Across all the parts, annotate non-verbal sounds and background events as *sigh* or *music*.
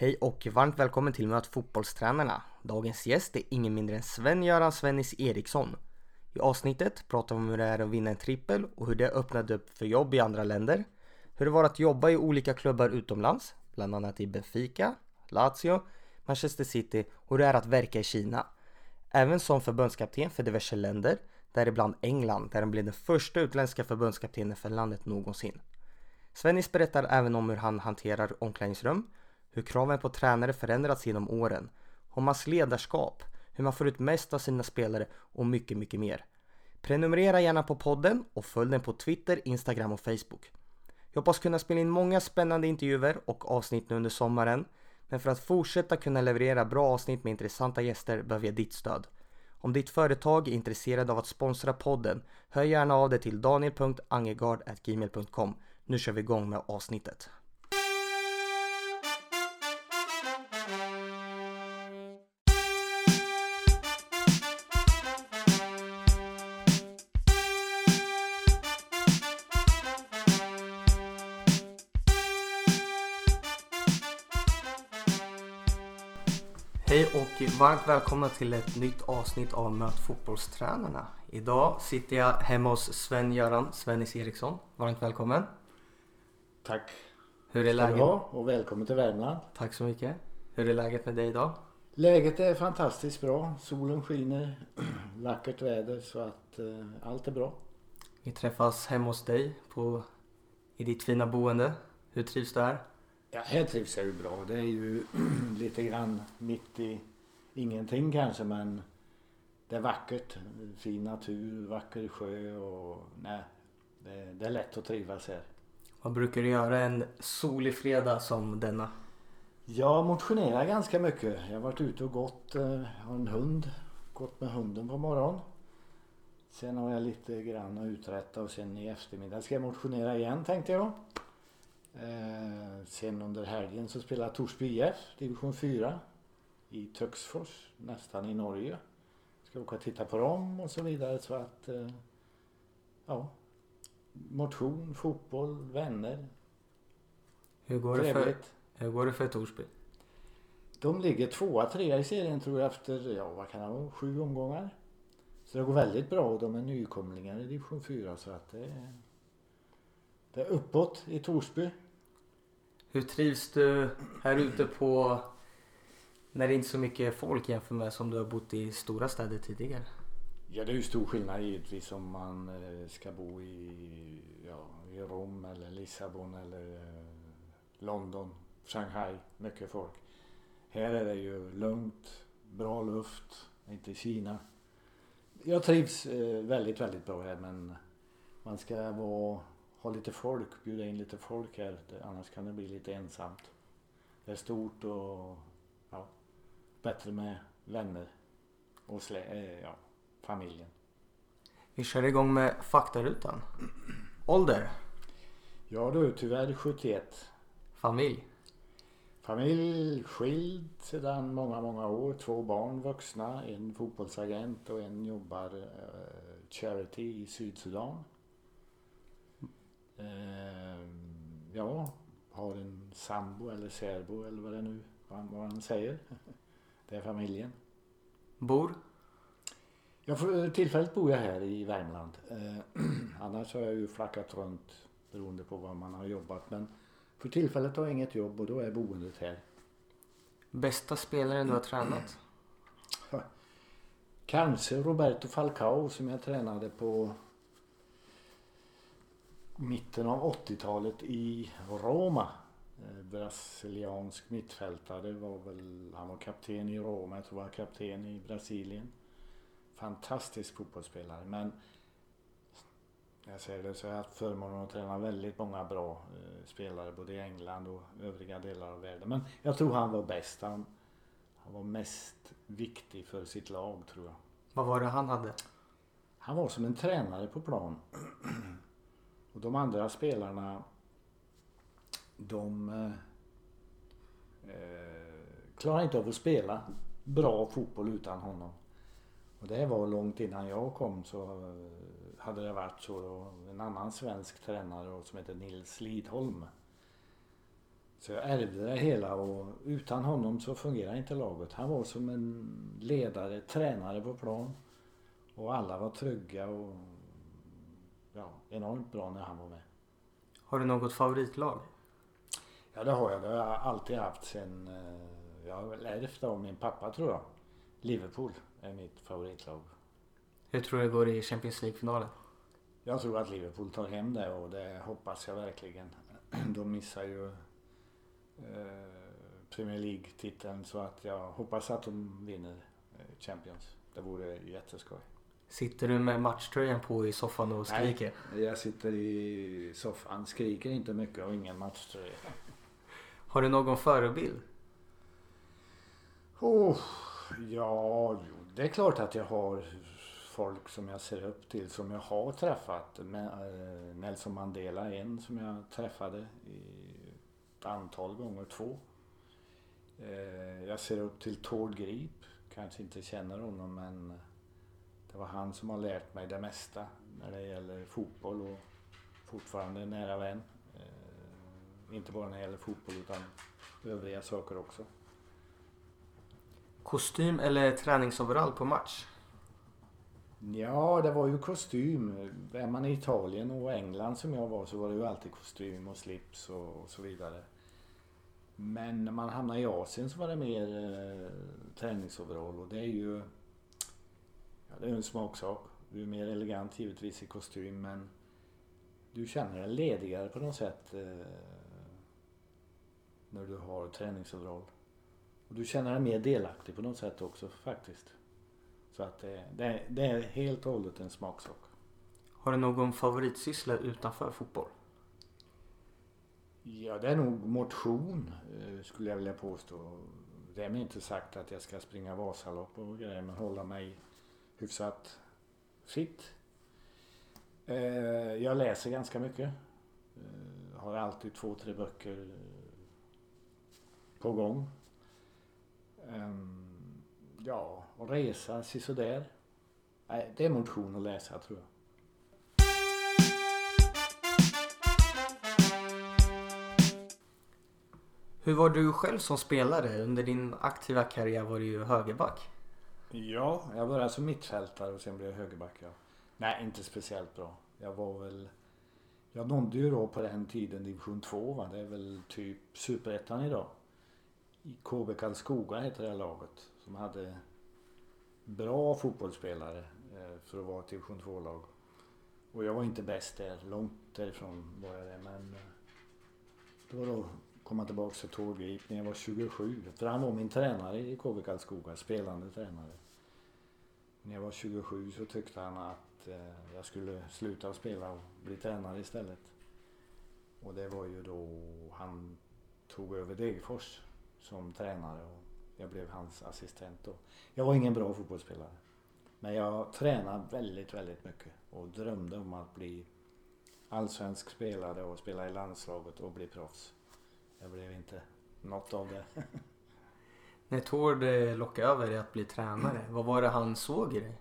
Hej och varmt välkommen till Möt fotbollstränarna. Dagens gäst är ingen mindre än Sven-Göran Svennis Eriksson. I avsnittet pratar vi om hur det är att vinna en trippel och hur det öppnade upp för jobb i andra länder. Hur det var att jobba i olika klubbar utomlands, bland annat i Benfica, Lazio, Manchester City och hur det är att verka i Kina. Även som förbundskapten för diverse länder, däribland England där han blev den första utländska förbundskaptenen för landet någonsin. Svennis berättar även om hur han hanterar omklädningsrum, hur kraven på tränare förändrats genom åren, om hans ledarskap, hur man får ut mest av sina spelare och mycket, mycket mer. Prenumerera gärna på podden och följ den på Twitter, Instagram och Facebook. Jag hoppas kunna spela in många spännande intervjuer och avsnitt nu under sommaren. Men för att fortsätta kunna leverera bra avsnitt med intressanta gäster behöver jag ditt stöd. Om ditt företag är intresserad av att sponsra podden, hör gärna av dig till daniel.angegard.gmail.com. Nu kör vi igång med avsnittet. Varmt välkomna till ett nytt avsnitt av Möt fotbollstränarna. Idag sitter jag hemma hos Sven-Göran Svennis Eriksson. Varmt välkommen. Tack Hur är läget? ha och välkommen till Värmland. Tack så mycket. Hur är läget med dig idag? Läget är fantastiskt bra. Solen skiner, *clears throat* vackert väder så att eh, allt är bra. Vi träffas hemma hos dig på, i ditt fina boende. Hur trivs du här? Ja, här trivs jag ju bra. Det är ju *clears throat* lite grann mitt i ingenting kanske men det är vackert. Fin natur, vacker sjö och nej, det, det är lätt att trivas här. Vad brukar du göra en solig fredag som denna? Jag motionerar ganska mycket. Jag har varit ute och gått, eh, har en hund, gått med hunden på morgonen. Sen har jag lite grann att uträtta och sen i eftermiddag ska jag motionera igen tänkte jag. Eh, sen under helgen så spelar Torsby IF, division 4 i Töcksfors, nästan i Norge. Ska åka och titta på dem och så vidare så att eh, ja, motion, fotboll, vänner, Hur går, det för, hur går det för Torsby? De ligger tvåa, trea i serien tror jag efter, ja vad kan det vara, sju omgångar. Så det går väldigt bra och de är nykomlingar i division 4 så att det är, det är uppåt i Torsby. Hur trivs du här ute på när det inte är så mycket folk jämfört med som du har bott i stora städer tidigare? Ja det är ju stor skillnad givetvis om man eh, ska bo i, ja, i Rom eller Lissabon eller eh, London, Shanghai, mycket folk. Här är det ju lugnt, bra luft, inte Kina. Jag trivs eh, väldigt, väldigt bra här men man ska vara, ha lite folk, bjuda in lite folk här. Annars kan det bli lite ensamt. Det är stort och bättre med vänner och slä, eh, ja, familjen. Vi kör igång med faktarutan. Ålder? Ja du, tyvärr 71. Familj? Familj skild sedan många, många år. Två barn vuxna. En fotbollsagent och en jobbar eh, charity i Sydsudan. Eh, ja, har en sambo eller särbo eller vad det nu vad han säger. Det är familjen. Bor? Jag får, tillfälligt bor jag här i Värmland. Eh, *clears throat* annars har jag ju flackat runt beroende på var man har jobbat. Men för tillfället har jag inget jobb och då är boendet här. Bästa spelaren du har tränat? *clears throat* Kanske Roberto Falcao som jag tränade på mitten av 80-talet i Roma. Eh, Brasiliansk mittfältare. Det var väl, han var kapten i Roma, jag tror han var kapten i Brasilien. Fantastisk fotbollsspelare men jag säger det så jag har haft förmånen att träna väldigt många bra eh, spelare både i England och övriga delar av världen. Men jag tror han var bäst. Han, han var mest viktig för sitt lag tror jag. Vad var det han hade? Han var som en tränare på plan. *clears throat* Och de andra spelarna de eh, klarar inte av att spela bra fotboll utan honom. Och det var långt innan jag kom så eh, hade det varit så. då. En annan svensk tränare som heter Nils Lidholm. Så jag ärvde det hela och utan honom så fungerar inte laget. Han var som en ledare, tränare på plan. Och alla var trygga och ja, enormt bra när han var med. Har du något favoritlag? Ja det har jag. Det har jag alltid haft sen eh, jag ärvt av min pappa tror jag. Liverpool är mitt favoritlag. Hur tror du det går i Champions League-finalen? Jag tror att Liverpool tar hem det och det hoppas jag verkligen. *clears throat* De missar ju eh, Premier League-titeln så att jag hoppas att de vinner eh, Champions. Det vore jätteskoj. Sitter du med matchtröjan på i soffan och skriker? Nej, jag sitter i soffan, skriker inte mycket och ingen matchtröja. Har du någon förebild? Oh, ja, det är klart att jag har folk som jag ser upp till som jag har träffat. Eh, Nelson Mandela är en som jag träffade i ett antal gånger, två. Eh, jag ser upp till Tord Grip. Kanske inte känner honom men det var han som har lärt mig det mesta när det gäller fotboll och fortfarande nära vän. Inte bara när det gäller fotboll utan övriga saker också. Kostym eller träningsoverall på match? Ja, det var ju kostym. Är man i Italien och England som jag var så var det ju alltid kostym och slips och, och så vidare. Men när man hamnade i Asien så var det mer eh, träningsoverall och det är ju ja, det är en smaksak. Du är mer elegant givetvis i kostym men du känner dig ledigare på något sätt eh, när du har träningsoverall. Och du känner dig mer delaktig på något sätt också faktiskt. Så att det, det, det är helt och hållet en smaksak. Har du någon favoritsyssla utanför fotboll? Ja, det är nog motion eh, skulle jag vilja påstå. Det är inte sagt att jag ska springa Vasalopp och grejer men hålla mig hyfsat fit. Eh, jag läser ganska mycket. Eh, har alltid två, tre böcker på gång. Ehm, ja, och resa sådär. Nej, det är motion att läsa tror jag. Hur var du själv som spelare? Under din aktiva karriär var du ju högerback. Ja, jag började som mittfältare och sen blev jag högerback. Ja. Nej, inte speciellt bra. Jag var väl... Jag nådde ju då på den tiden division 2 va. Det är väl typ superettan idag. I KB Karlskoga heter det laget. Som hade bra fotbollsspelare eh, för att vara ett division 2-lag. Och jag var inte bäst där, långt därifrån var jag det. Men då det var då komma tillbaka till Tårgrip när jag var 27. För han var min tränare i KB Karlskoga, spelande tränare. När jag var 27 så tyckte han att eh, jag skulle sluta spela och bli tränare istället. Och det var ju då han tog över Degerfors som tränare och jag blev hans assistent då. Jag var ingen bra fotbollsspelare. Men jag tränade väldigt, väldigt mycket och drömde om att bli allsvensk spelare och spela i landslaget och bli proffs. Jag blev inte något av det. *laughs* När Tord eh, lockade över dig att bli tränare, vad var det han såg i dig?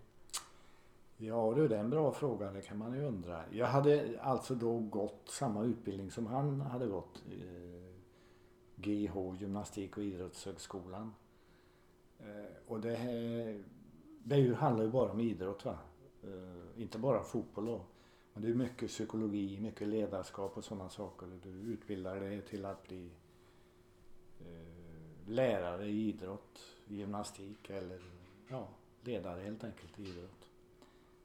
Ja du, det är en bra fråga. Det kan man ju undra. Jag hade alltså då gått samma utbildning som han hade gått. GH, Gymnastik och idrottshögskolan. Eh, och det, här, det handlar ju bara om idrott va. Eh, inte bara fotboll då. Men det är mycket psykologi, mycket ledarskap och sådana saker. Du utbildar dig till att bli eh, lärare i idrott, gymnastik eller ja, ledare helt enkelt i idrott.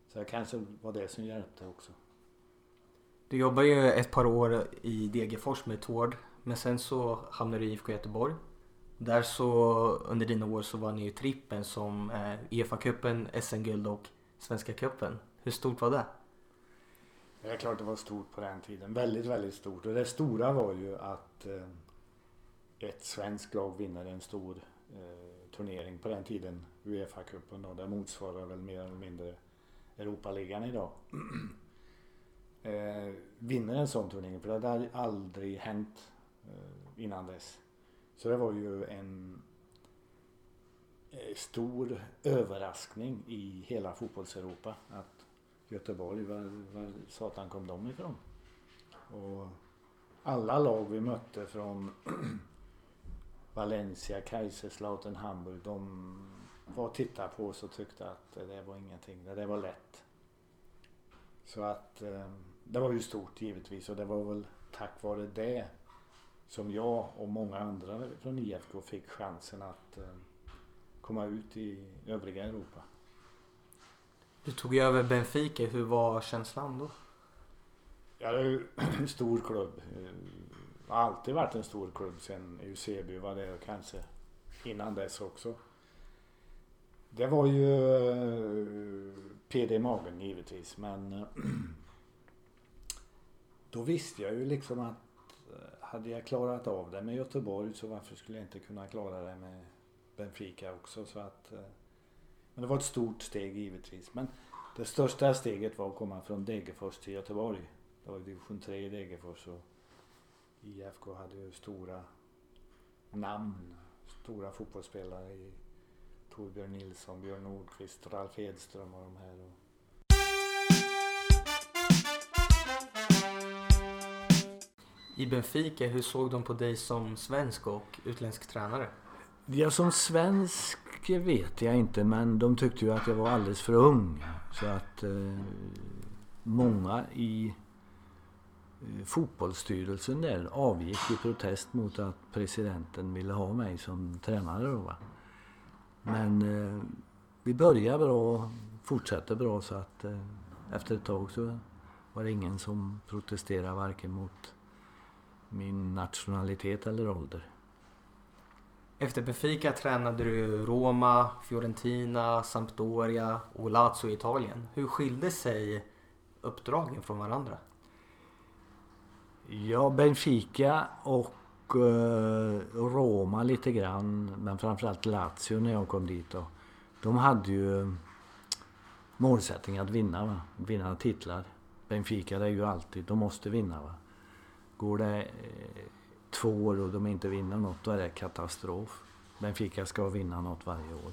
Så det kanske var det som hjälpte också. Du jobbar ju ett par år i Degerfors med Tord. Men sen så hamnade du i IFK Göteborg. Där så under dina år så vann ni ju trippen som eh, Uefa-cupen, SM-guld och Svenska cupen. Hur stort var det? Det är klart det var stort på den tiden. Väldigt, väldigt stort. Och det stora var ju att eh, ett svenskt lag vinner en stor eh, turnering på den tiden. Uefa-cupen och det motsvarar väl mer eller mindre Europaligan idag. *clears throat* eh, vinner en sån turnering. För det hade aldrig hänt Eh, innan dess. Så det var ju en eh, stor överraskning i hela fotbollseuropa att Göteborg, var, var satan kom de ifrån? Och alla lag vi mötte från *clears throat* Valencia, Kaiserslautern, Hamburg. De var och tittade på oss och tyckte att det var ingenting. Det där var lätt. Så att eh, det var ju stort givetvis och det var väl tack vare det som jag och många andra från IFK fick chansen att eh, komma ut i övriga Europa. Du tog över Benfica. Hur var känslan då? Ja, det är ju *clears throat* en stor klubb. Det har alltid varit en stor klubb sen Eusebio var det och kanske innan dess också. Det var ju eh, PD i magen givetvis men eh, *clears throat* då visste jag ju liksom att eh, hade jag klarat av det med Göteborg så varför skulle jag inte kunna klara det med Benfica också så att eh, men det var ett stort steg givetvis men det största steget var att komma från Degerfors till Göteborg. Det var division 3 i Degerfors och IFK hade ju stora namn, stora fotbollsspelare i Torbjörn Nilsson, Björn Nordqvist, Ralf Edström och de här. I Benfica, hur såg de på dig som svensk och utländsk tränare? Ja, som svensk vet jag inte men de tyckte ju att jag var alldeles för ung. Så att eh, många i eh, fotbollsstyrelsen där avgick i protest mot att presidenten ville ha mig som tränare. Då, va? Men eh, vi började bra och fortsatte bra så att eh, efter ett tag så var det ingen som protesterade varken mot min nationalitet eller ålder. Efter Benfica tränade du Roma, Fiorentina, Sampdoria och Lazio i Italien. Hur skilde sig uppdragen från varandra? Ja, Benfica och uh, Roma lite grann, men framförallt Lazio när jag kom dit. Då. De hade ju målsättning att vinna, va? vinna titlar. Benfica det är ju alltid, de måste vinna. Va? Går det eh, två år och de inte vinner något, då är det katastrof. Benfica ska vinna något varje år.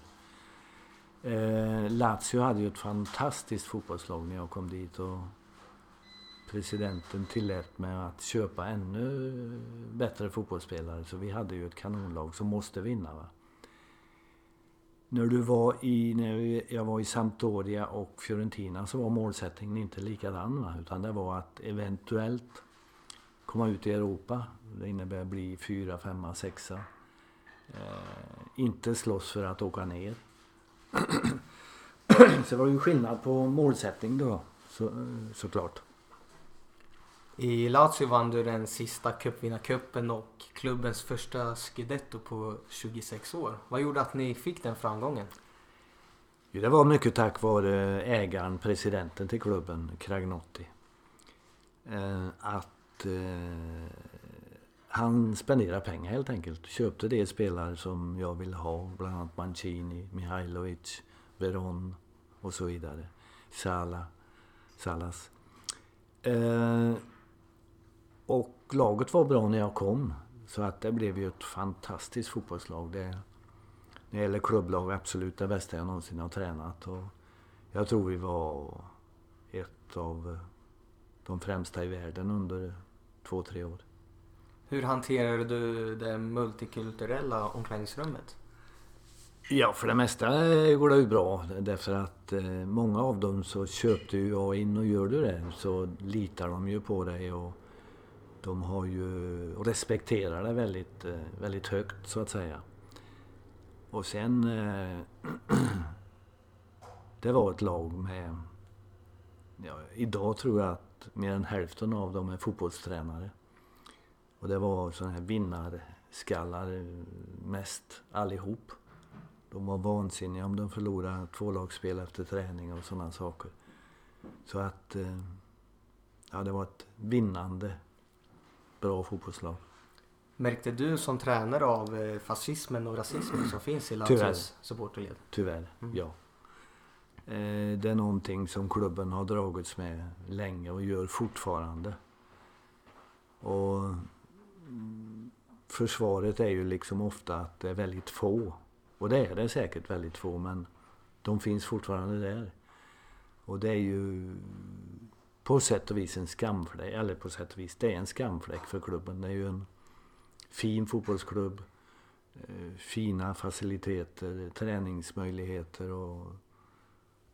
Eh, Lazio hade ju ett fantastiskt fotbollslag när jag kom dit och presidenten tillät mig att köpa ännu bättre fotbollsspelare. Så vi hade ju ett kanonlag som måste vinna. Va? När, du var i, när jag var i Sampdoria och Fiorentina så var målsättningen inte likadan. Va? Utan det var att eventuellt komma ut i Europa. Det innebär att bli fyra, femma, sexa. Eh, inte slåss för att åka ner. *clears throat* så det var ju skillnad på målsättning då, så, såklart. I Lazio vann du den sista cupvinnarcupen och klubbens första scudetto på 26 år. Vad gjorde att ni fick den framgången? Det var mycket tack vare ägaren, presidenten till klubben, Cragnotti. Eh, att eh, han spenderade pengar helt enkelt. Köpte de spelare som jag ville ha. Bland annat Mancini, Mihailovic, Veron och så vidare. Sala, Salas. Eh, och laget var bra när jag kom. Så att det blev ju ett fantastiskt fotbollslag. Det, när det gäller klubblag absolut det bästa jag någonsin har tränat. Och jag tror vi var ett av de främsta i världen under två, tre år. Hur hanterar du det multikulturella omklädningsrummet? Ja, för det mesta går det ju bra. Därför att eh, många av dem så köpte ju jag in och gör du det så litar de ju på dig och de har ju respekterar det väldigt, eh, väldigt högt så att säga. Och sen... Eh, *clears throat* det var ett lag med... Ja, idag tror jag att mer än hälften av dem är fotbollstränare. Och det var sådana här vinnarskallar mest allihop. De var vansinniga om de förlorade tvålagsspel efter träning och sådana saker. Så att, eh, ja det var ett vinnande bra fotbollslag. Märkte du som tränare av eh, fascismen och rasismen som finns i Lazios supporterled? Tyvärr, mm. ja. Eh, det är någonting som klubben har dragits med länge och gör fortfarande. Och försvaret är ju liksom ofta att det är väldigt få. Och det är det säkert väldigt få men de finns fortfarande där. Och det är ju på sätt och vis en skamfläck, eller på sätt och vis, det är en skamfläck för klubben. Det är ju en fin fotbollsklubb, eh, fina faciliteter, träningsmöjligheter och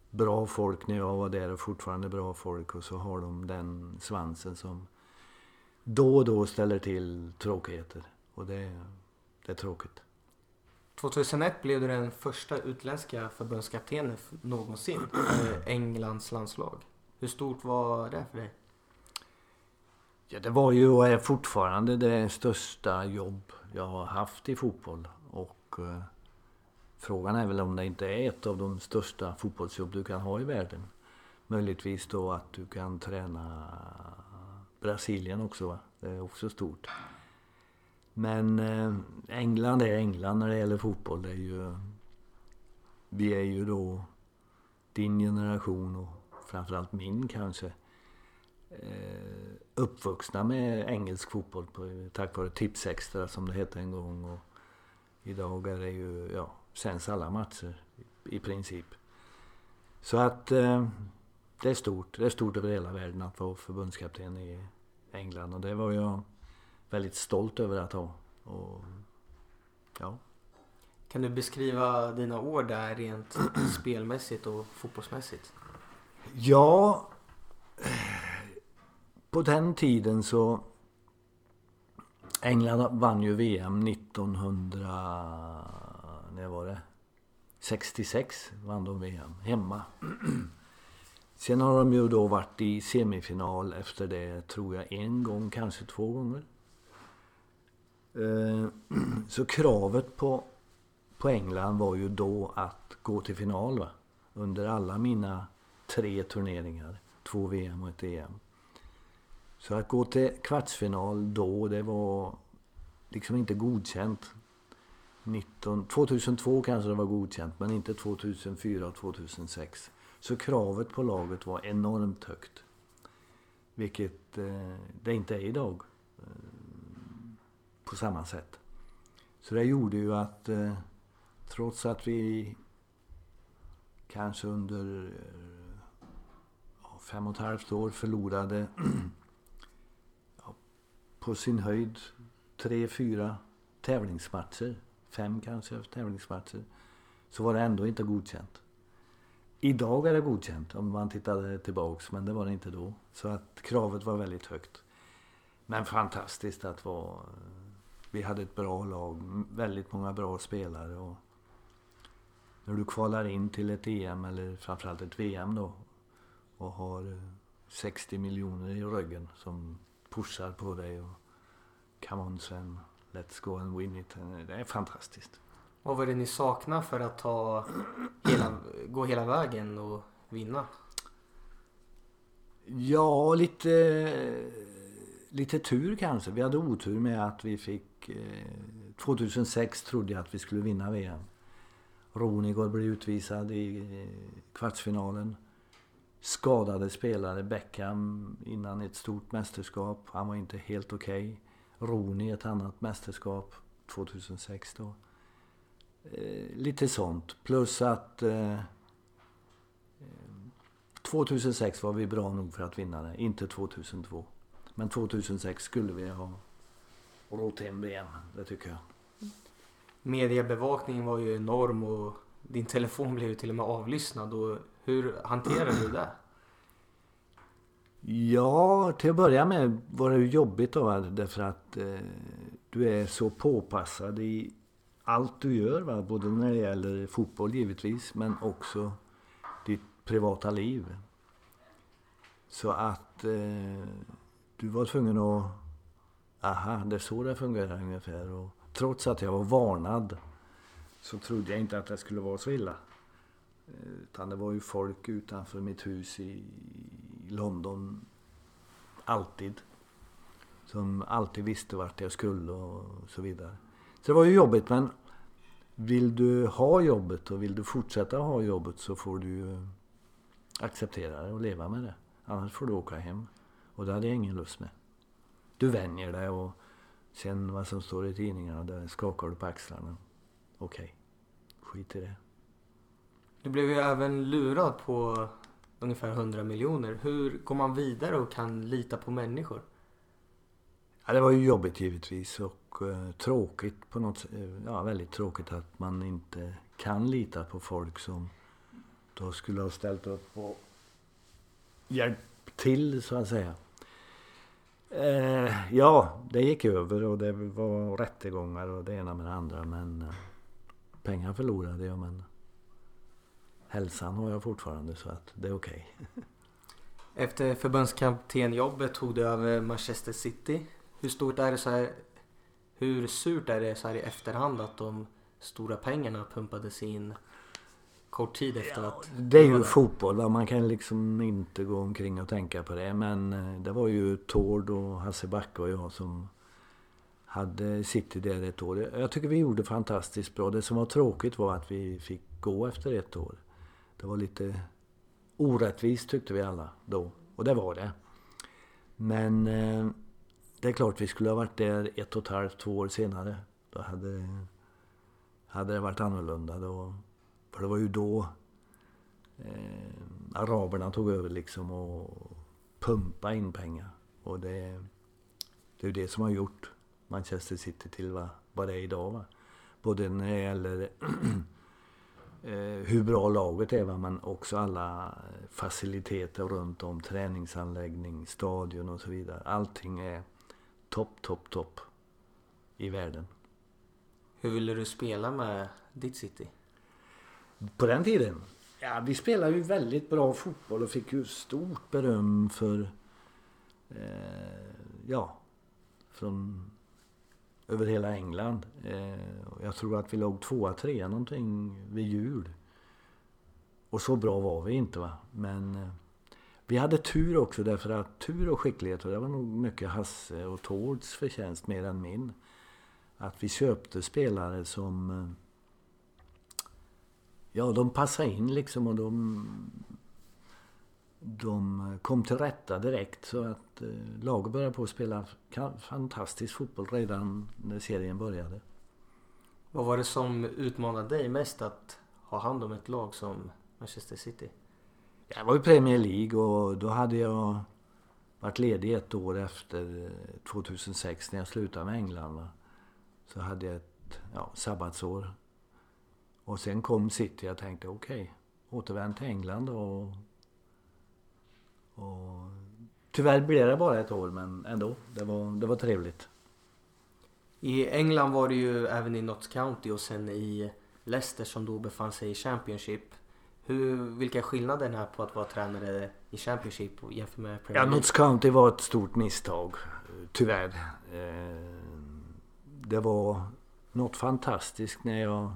bra folk när jag var där och fortfarande bra folk och så har de den svansen som då och då ställer till tråkigheter och det, det är tråkigt. 2001 blev du den första utländska förbundskaptenen någonsin för Englands landslag. Hur stort var det för dig? Ja, det var ju och är fortfarande det största jobb jag har haft i fotboll. Och eh, frågan är väl om det inte är ett av de största fotbollsjobb du kan ha i världen. Möjligtvis då att du kan träna Brasilien också. Va? Det är också stort. Men eh, England är England när det gäller fotboll. Det är ju, vi är ju då din generation och framförallt min kanske eh, uppvuxna med engelsk fotboll på, tack vare Tipsextra som det hette en gång. Och idag är det ju, ja, sänds alla matcher i, princip. Så att eh, det är stort. Det är stort över hela världen att vara förbundskapten i England och det var jag väldigt stolt över att ha. Och, ja. Kan du beskriva dina år där rent *clears throat* spelmässigt och fotbollsmässigt? Ja, på den tiden så... England vann ju VM 1900... När var det? 66 vann de VM, hemma. *clears throat* Sen har de ju då varit i semifinal efter det, tror jag, en gång, kanske två gånger. Eh, *clears throat* så kravet på, på England var ju då att gå till final va? under alla mina tre turneringar. Två VM och ett EM. Så att gå till kvartsfinal då, det var liksom inte godkänt. 19, 2002 kanske det var godkänt, men inte 2004 och 2006. Så kravet på laget var enormt högt. Vilket eh, det inte är idag. Eh, på samma sätt. Så det gjorde ju att eh, trots att vi kanske under eh, fem och ett halvt år förlorade *clears throat* ja, på sin höjd tre, fyra tävlingsmatcher, fem kanske tävlingsmatcher, så var det ändå inte godkänt. Idag är det godkänt om man tittar tillbaks, men det var det inte då. Så att kravet var väldigt högt. Men fantastiskt att vara vi hade ett bra lag, väldigt många bra spelare. Och när du kvalar in till ett EM eller framförallt ett VM då och har 60 miljoner i ryggen som pushar på dig och come on Sven, let's go and win it. Det är fantastiskt. Vad var det ni saknade för att ta hela, gå hela vägen och vinna? Ja, lite, lite tur kanske. Vi hade otur med att vi fick 2006 eh, trodde jag att vi skulle vinna VM. Ronigård blev utvisad i eh, kvartsfinalen. Skadade spelare. Beckham innan ett stort mästerskap. Han var inte helt okej. Okay. Roni ett annat mästerskap 2006 då. Eh, lite sånt. Plus att eh, 2006 var vi bra nog för att vinna det. Inte 2002. Men 2006 skulle vi ha rott hem VM. Det tycker jag. Mediebevakningen var ju enorm och din telefon blev ju till och med avlyssnad. Och hur hanterade du det? Ja, till att börja med var det jobbigt då, därför att eh, du är så påpassad i allt du gör. Va? Både när det gäller fotboll givetvis, men också ditt privata liv. Så att eh, du var tvungen att aha, det är så det fungerar ungefär. Och trots att jag var varnad så trodde jag inte att det skulle vara så illa. Eh, utan det var ju folk utanför mitt hus i London, alltid. Som alltid visste vart jag skulle och så vidare. Så det var ju jobbigt men vill du ha jobbet och vill du fortsätta ha jobbet så får du ju acceptera det och leva med det. Annars får du åka hem. Och det hade jag ingen lust med du vänjer dig och sen vad som står i tidningarna, där skakar du på axlarna. Okej, okay. skit i det. Du blev ju även lurad på ungefär 100 miljoner. Hur går man vidare och kan lita på människor? Ja, det var ju jobbigt givetvis och eh, tråkigt på något sätt. Eh, ja, väldigt tråkigt att man inte kan lita på folk som då skulle ha ställt upp och hjälpt till så att säga. Eh, ja, det gick över och det var rättegångar och det ena med det andra men eh, pengar förlorade jag men hälsan har jag fortfarande så att det är okej. Okay. *laughs* Efter förbundskaptenjobbet tog du över Manchester City. Hur stort är det så här, hur surt är det så här i efterhand att de stora pengarna pumpades in kort tid efter ja, att... Det är ju fotboll man kan liksom inte gå omkring och tänka på det men eh, det var ju Tord och Hasse Backe och jag som hade City där ett år. Jag tycker vi gjorde fantastiskt bra. Det som var tråkigt var att vi fick gå efter ett år. Det var lite orättvist tyckte vi alla då. Och det var det. Men eh, det är klart vi skulle ha varit där ett och ett halvt, två år senare. Då hade, hade det varit annorlunda. Då, för det var ju då eh, araberna tog över liksom och pumpa in pengar. Och det, det är ju det som har gjort Manchester City till vad, vad det är idag. Va? Både när det gäller *clears throat* hur bra laget är men också alla faciliteter runt om. Träningsanläggning, stadion och så vidare. Allting är topp, topp, topp i världen. Hur ville du spela med ditt City? På den tiden? Ja, vi spelade ju väldigt bra fotboll och fick ju stort beröm för... Eh, ja, från över hela England. Eh, jag tror att vi låg tvåa, trea någonting vid jul. Och så bra var vi inte va. Men eh, vi hade tur också därför att tur och skicklighet, och det var nog mycket Hasse och Tords förtjänst mer än min. Att vi köpte spelare som... Eh, ja, de passade in liksom och de de kom till rätta direkt så att eh, laget började på att spela fantastisk fotboll redan när serien började. Vad var det som utmanade dig mest att ha hand om ett lag som Manchester City? Jag var i Premier League och då hade jag varit ledig ett år efter 2006 när jag slutade med England. Så hade jag ett ja, sabbatsår. Och sen kom City och jag tänkte okej, okay, återvänd till England och och tyvärr blev det bara ett år men ändå. Det var, det var trevligt. I England var det ju även i Notts County och sen i Leicester som då befann sig i Championship. Hur, vilka skillnader är på att vara tränare i Championship jämfört med Premier League? Ja, Notts County var ett stort misstag. Tyvärr. Eh, det var något fantastiskt när jag...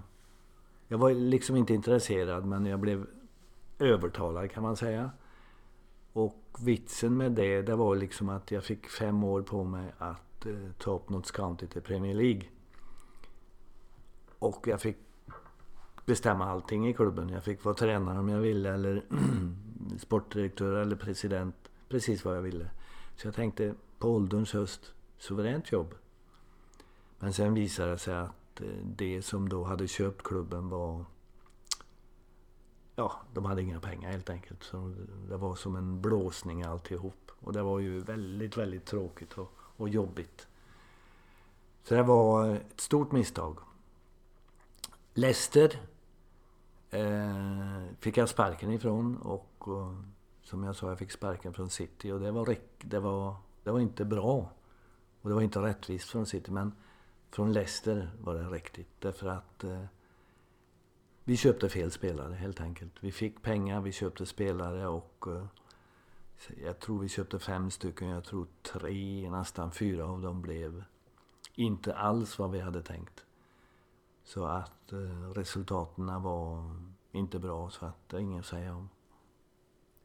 Jag var liksom inte intresserad men jag blev övertalad kan man säga. Vitsen med det, det var liksom att jag fick fem år på mig att eh, ta upp Notts County till Premier League. Och jag fick bestämma allting i klubben. Jag fick vara tränare om jag ville eller *clears throat* sportdirektör eller president. Precis vad jag ville. Så jag tänkte på ålderns höst, suveränt jobb. Men sen visade det sig att eh, det som då hade köpt klubben var ja, de hade inga pengar helt enkelt. Så det var som en blåsning alltihop. Och det var ju väldigt, väldigt tråkigt och, och jobbigt. Så det var ett stort misstag. Leicester eh, fick jag sparken ifrån och, och som jag sa, jag fick sparken från City och det var, det var, det var inte bra. Och det var inte rättvist från City men från Leicester var det riktigt därför att eh, vi köpte fel spelare helt enkelt. Vi fick pengar, vi köpte spelare och uh, jag tror vi köpte fem stycken. Jag tror tre, nästan fyra av dem blev inte alls vad vi hade tänkt. Så att uh, resultaten var inte bra så att det är inget att säga om.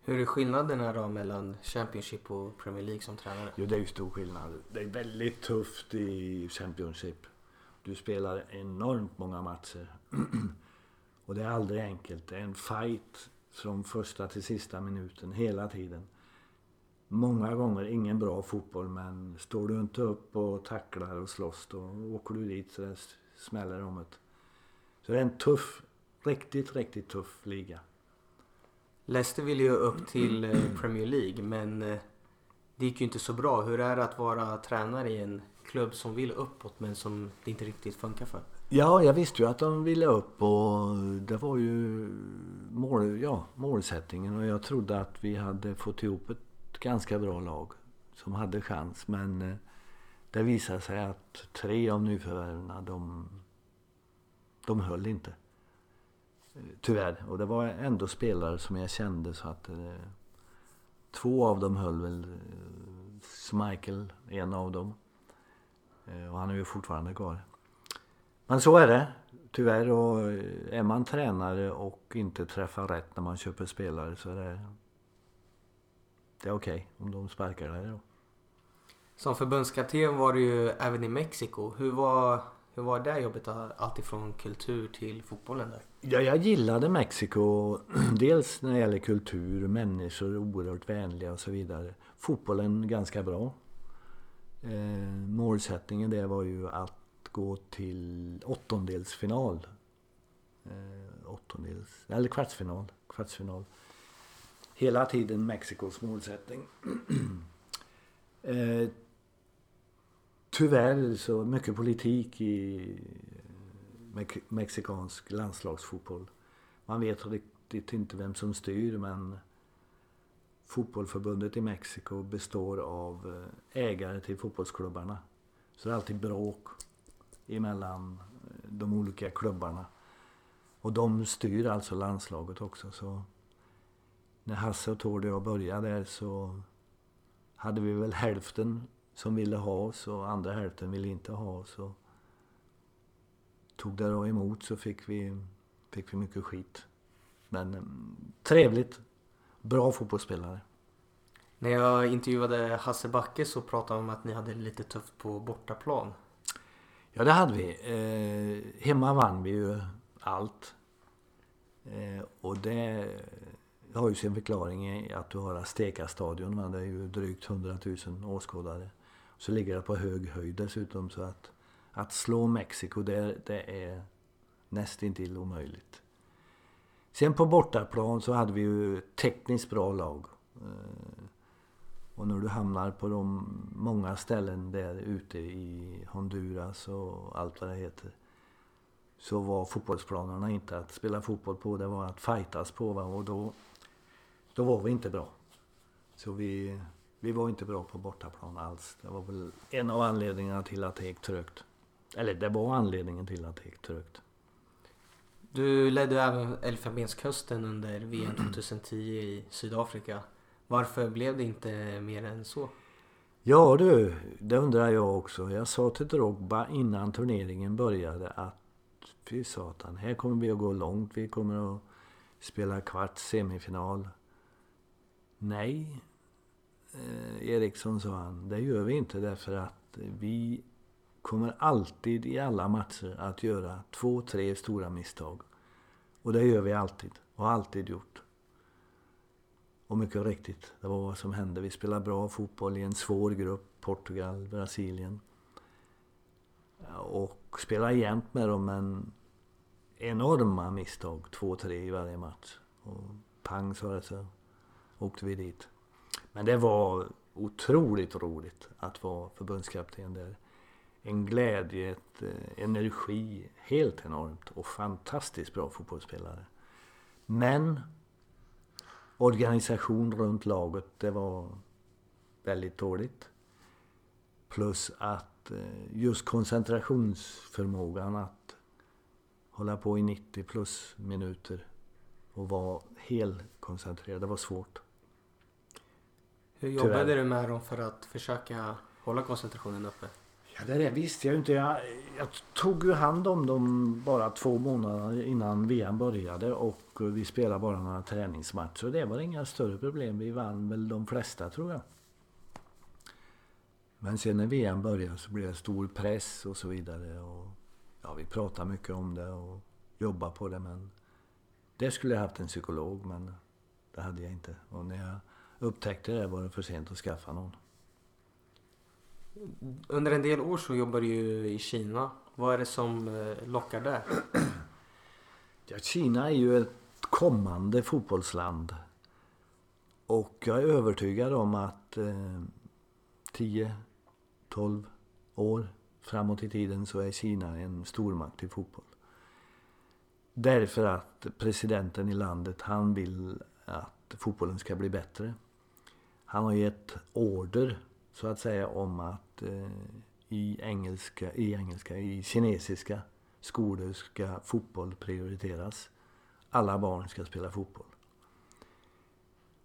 Hur är skillnaderna då mellan Championship och Premier League som tränare? Jo, det är ju stor skillnad. Det är väldigt tufft i Championship. Du spelar enormt många matcher. *clears throat* Och det är aldrig enkelt. Det är en fight från första till sista minuten hela tiden. Många gånger ingen bra fotboll men står du inte upp och tacklar och slåss då åker du dit så det smäller om det. Så det är en tuff, riktigt, riktigt tuff liga. Leicester ville ju upp till eh, Premier League men eh, det gick ju inte så bra. Hur är det att vara tränare i en klubb som vill uppåt men som det inte riktigt funkar för? Ja, jag visste ju att de ville upp och det var ju mål, ja, målsättningen och jag trodde att vi hade fått ihop ett ganska bra lag som hade chans men eh, det visade sig att tre av nyförvärven de, de höll inte. Eh, tyvärr. Och det var ändå spelare som jag kände så att eh, två av dem höll väl. Eh, en av dem. Eh, och han är ju fortfarande kvar. Men så är det. Tyvärr. Och är man tränare och inte träffar rätt när man köper spelare så är det, det är okej okay om de sparkar dig då. Som förbundskapten var du ju även i Mexiko. Hur var, hur var det jobbet? Alltifrån kultur till fotbollen där? Ja, jag gillade Mexiko. *clears throat* Dels när det gäller kultur, människor oerhört vänliga och så vidare. Fotbollen ganska bra. Eh, målsättningen det var ju att gå till åttondelsfinal. Eh, åttondels, eller kvartsfinal. kvartsfinal. Hela tiden Mexikos målsättning. *clears throat* eh, tyvärr så mycket politik i eh, mexikansk landslagsfotboll. Man vet riktigt inte vem som styr men fotbollförbundet i Mexiko består av eh, ägare till fotbollsklubbarna. Så det är alltid bråk emellan eh, de olika klubbarna. Och de styr alltså landslaget också. Så när Hasse och Tord och jag började där så hade vi väl hälften som ville ha oss och andra hälften ville inte ha oss. Och tog det då emot så fick vi, fick vi mycket skit. Men mm, trevligt. Bra fotbollsspelare. När jag intervjuade Hasse Backe så pratade han om att ni hade lite tufft på bortaplan. Ja, det hade vi. Eh, hemma vann vi ju allt. Eh, och det har ju sin förklaring i att du har Azteca-stadion. Det är ju drygt 100 000 åskådare. Så ligger det på hög höjd dessutom så att att slå Mexiko, det, det är nästintill omöjligt. Sen på bortaplan så hade vi ju tekniskt bra lag. Eh, och när du hamnar på de många ställen där ute i Honduras och allt vad det heter. Så var fotbollsplanerna inte att spela fotboll på, det var att fightas på. Va? Och då, då var vi inte bra. Så vi, vi var inte bra på bortaplan alls. Det var väl en av anledningarna till att det gick trögt. Eller det var anledningen till att det gick trögt. Du ledde även Elfenbenskusten under VM 2010 i Sydafrika. Varför blev det inte mer än så? Ja du, det undrar jag också. Jag sa till Drogba innan turneringen började att fy satan, här kommer vi att gå långt. Vi kommer att spela kvart, semifinal. Nej, eh, Eriksson sa han, det gör vi inte därför att vi kommer alltid i alla matcher att göra två, tre stora misstag. Och det gör vi alltid och har alltid gjort. Och mycket riktigt, det var vad som hände. Vi spelade bra fotboll i en svår grupp, Portugal, Brasilien. Och spelade jämt med dem, men enorma misstag, två, tre i varje match. Och pang sa det så åkte vi dit. Men det var otroligt roligt att vara förbundskapten där en glädje, ett, eh, energi. Helt enormt och fantastiskt bra fotbollsspelare. Men organisation runt laget, det var väldigt dåligt. Plus att eh, just koncentrationsförmågan att hålla på i 90 plus minuter och vara helt koncentrerad, det var svårt. Hur jobbade Tyvärr. du med dem för att försöka hålla koncentrationen uppe? Ja, det där visste jag inte. Jag, jag tog ju hand om dem bara två månader innan VM började och vi spelade bara några träningsmatcher. Det var inga större problem. Vi vann väl de flesta tror jag. Men sen när VM började så blev det stor press och så vidare. Och, ja, vi pratade mycket om det och jobbade på det men det skulle jag haft en psykolog men det hade jag inte. Och när jag upptäckte det var det för sent att skaffa någon. Under en del år så jobbar du ju i Kina. Vad är det som eh, lockar där? *clears throat* Ja, Kina är ju ett kommande fotbollsland. Och jag är övertygad om att eh, 10-12 år framåt i tiden så är Kina en stormakt i fotboll. Därför att presidenten i landet, han vill att fotbollen ska bli bättre. Han har gett order, så att säga, om att eh, i engelska, i engelska, i kinesiska skolor ska fotboll prioriteras. Alla barn ska spela fotboll.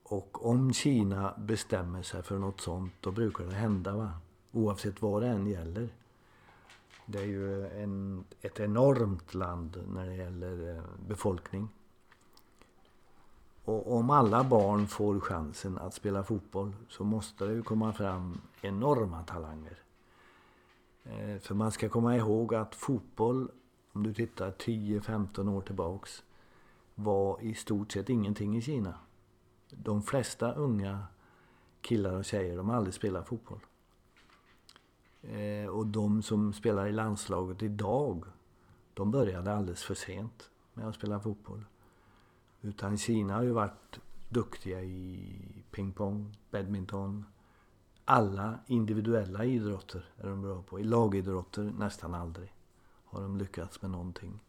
Och om Kina bestämmer sig för något sånt, då brukar det hända. Va? Oavsett vad det än gäller. Det är ju en, ett enormt land när det gäller eh, befolkning. Och om alla barn får chansen att spela fotboll så måste det ju komma fram enorma talanger. Eh, för man ska komma ihåg att fotboll, om du tittar 10-15 år tillbaks, var i stort sett ingenting i Kina. De flesta unga killar och tjejer, de har aldrig spelat fotboll. Eh, och de som spelar i landslaget idag, de började alldeles för sent med att spela fotboll. Utan Kina har ju varit duktiga i pingpong, badminton. Alla individuella idrotter är de bra på. I lagidrotter nästan aldrig har de lyckats med någonting.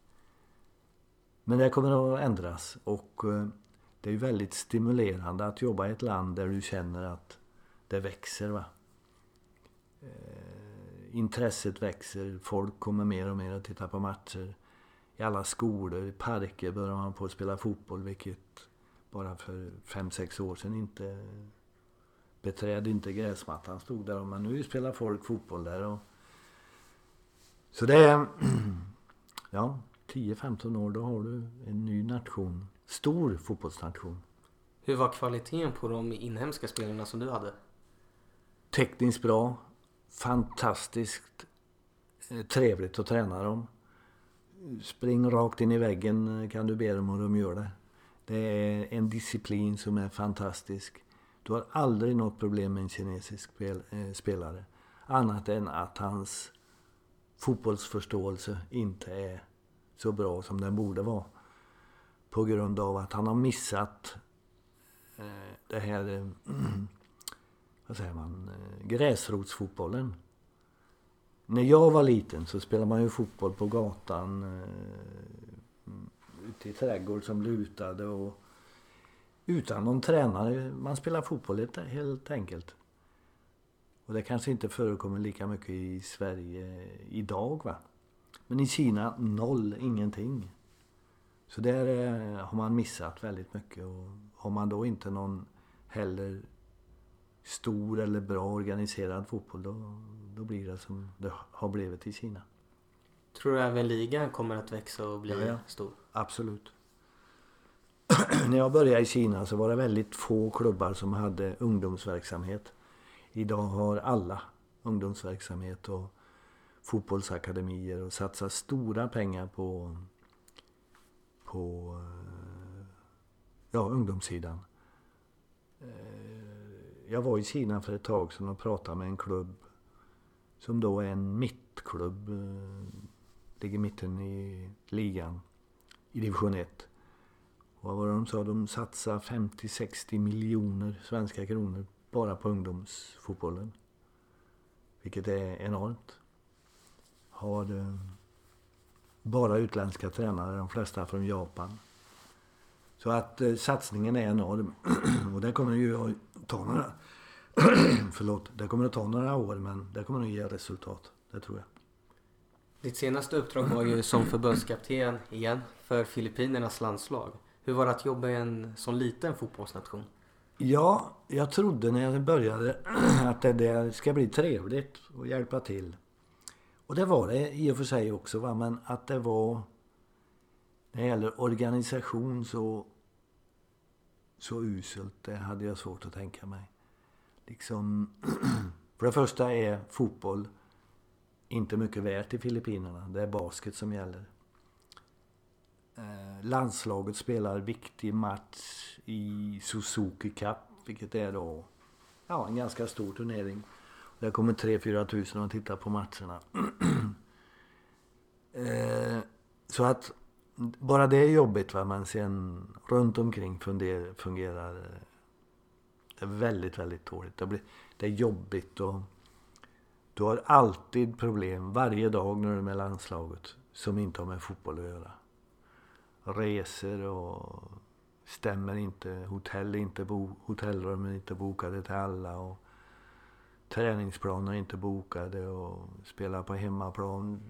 Men det kommer att ändras och eh, det är väldigt stimulerande att jobba i ett land där du känner att det växer. Va? Eh, intresset växer, folk kommer mer och mer att titta på matcher. I alla skolor, i parker börjar man på att spela fotboll vilket bara för fem sex år sedan inte beträd inte gräsmattan stod där. Men nu spelar folk fotboll där. Och... Så det är... *clears throat* Ja, 10-15 år då har du en ny nation. Stor fotbollsnation. Hur var kvaliteten på de inhemska spelarna som du hade? Tekniskt bra. Fantastiskt eh, trevligt att träna dem. Spring rakt in i väggen eh, kan du be dem och de gör det. Det är en disciplin som är fantastisk. Du har aldrig något problem med en kinesisk spel, eh, spelare. Annat än att hans fotbollsförståelse inte är så bra som den borde vara. På grund av att han har missat eh, det här, eh, *clears throat* vad säger man, eh, gräsrotsfotbollen. När jag var liten så spelade man ju fotboll på gatan eh, ute i trädgård som lutade och utan någon tränare. Man spelade fotboll helt enkelt. Och det kanske inte förekommer lika mycket i Sverige idag va. Men i Kina noll, ingenting. Så där eh, har man missat väldigt mycket. Och har man då inte någon heller stor eller bra organiserad fotboll då, då blir det som det har blivit i Kina. Tror du även ligan kommer att växa och bli ja, ja. stor? Absolut. *clears throat* När jag började i Kina så var det väldigt få klubbar som hade ungdomsverksamhet. Idag har alla ungdomsverksamhet och fotbollsakademier och satsar stora pengar på, på ja, ungdomssidan. Eh, jag var i Kina för ett tag sedan och pratade med en klubb som då är en mittklubb. Eh, ligger mitten i ligan i division 1. Och vad var det de sa? De satsar 50-60 miljoner svenska kronor bara på ungdomsfotbollen. Vilket är enormt. Har eh, bara utländska tränare, de flesta från Japan. Så att eh, satsningen är enorm. *clears throat* och det kommer ju att ta några... *clears throat* förlåt. Det kommer att ta några år men det kommer att ge resultat. Det tror jag. Ditt senaste uppdrag var ju som förbundskapten igen för Filippinernas landslag. Hur var det att jobba i en sån liten fotbollsnation? Ja, jag trodde när jag började *clears throat* att det där ska bli trevligt och hjälpa till. Och det var det i och för sig också. Va? Men att det var... När det gäller organisation så, så uselt, det hade jag svårt att tänka mig. Liksom... *clears throat* för det första är fotboll inte mycket värt i Filippinerna. Det är basket som gäller. Eh, landslaget spelar viktig match i Suzuki Cup, vilket är då ja, en ganska stor turnering. Där kommer 3-4 tusen och tittar på matcherna. *clears throat* eh, så att bara det är jobbigt va, men sen runt omkring fungerar, fungerar det är väldigt, väldigt dåligt. Det, blir, det är jobbigt och du har alltid problem varje dag när du är med landslaget som inte har med fotboll att göra. Resor och stämmer inte. Hotell inte bo, hotellrum är inte bokade till alla. Och träningsplaner är inte bokade och spela på hemmaplan.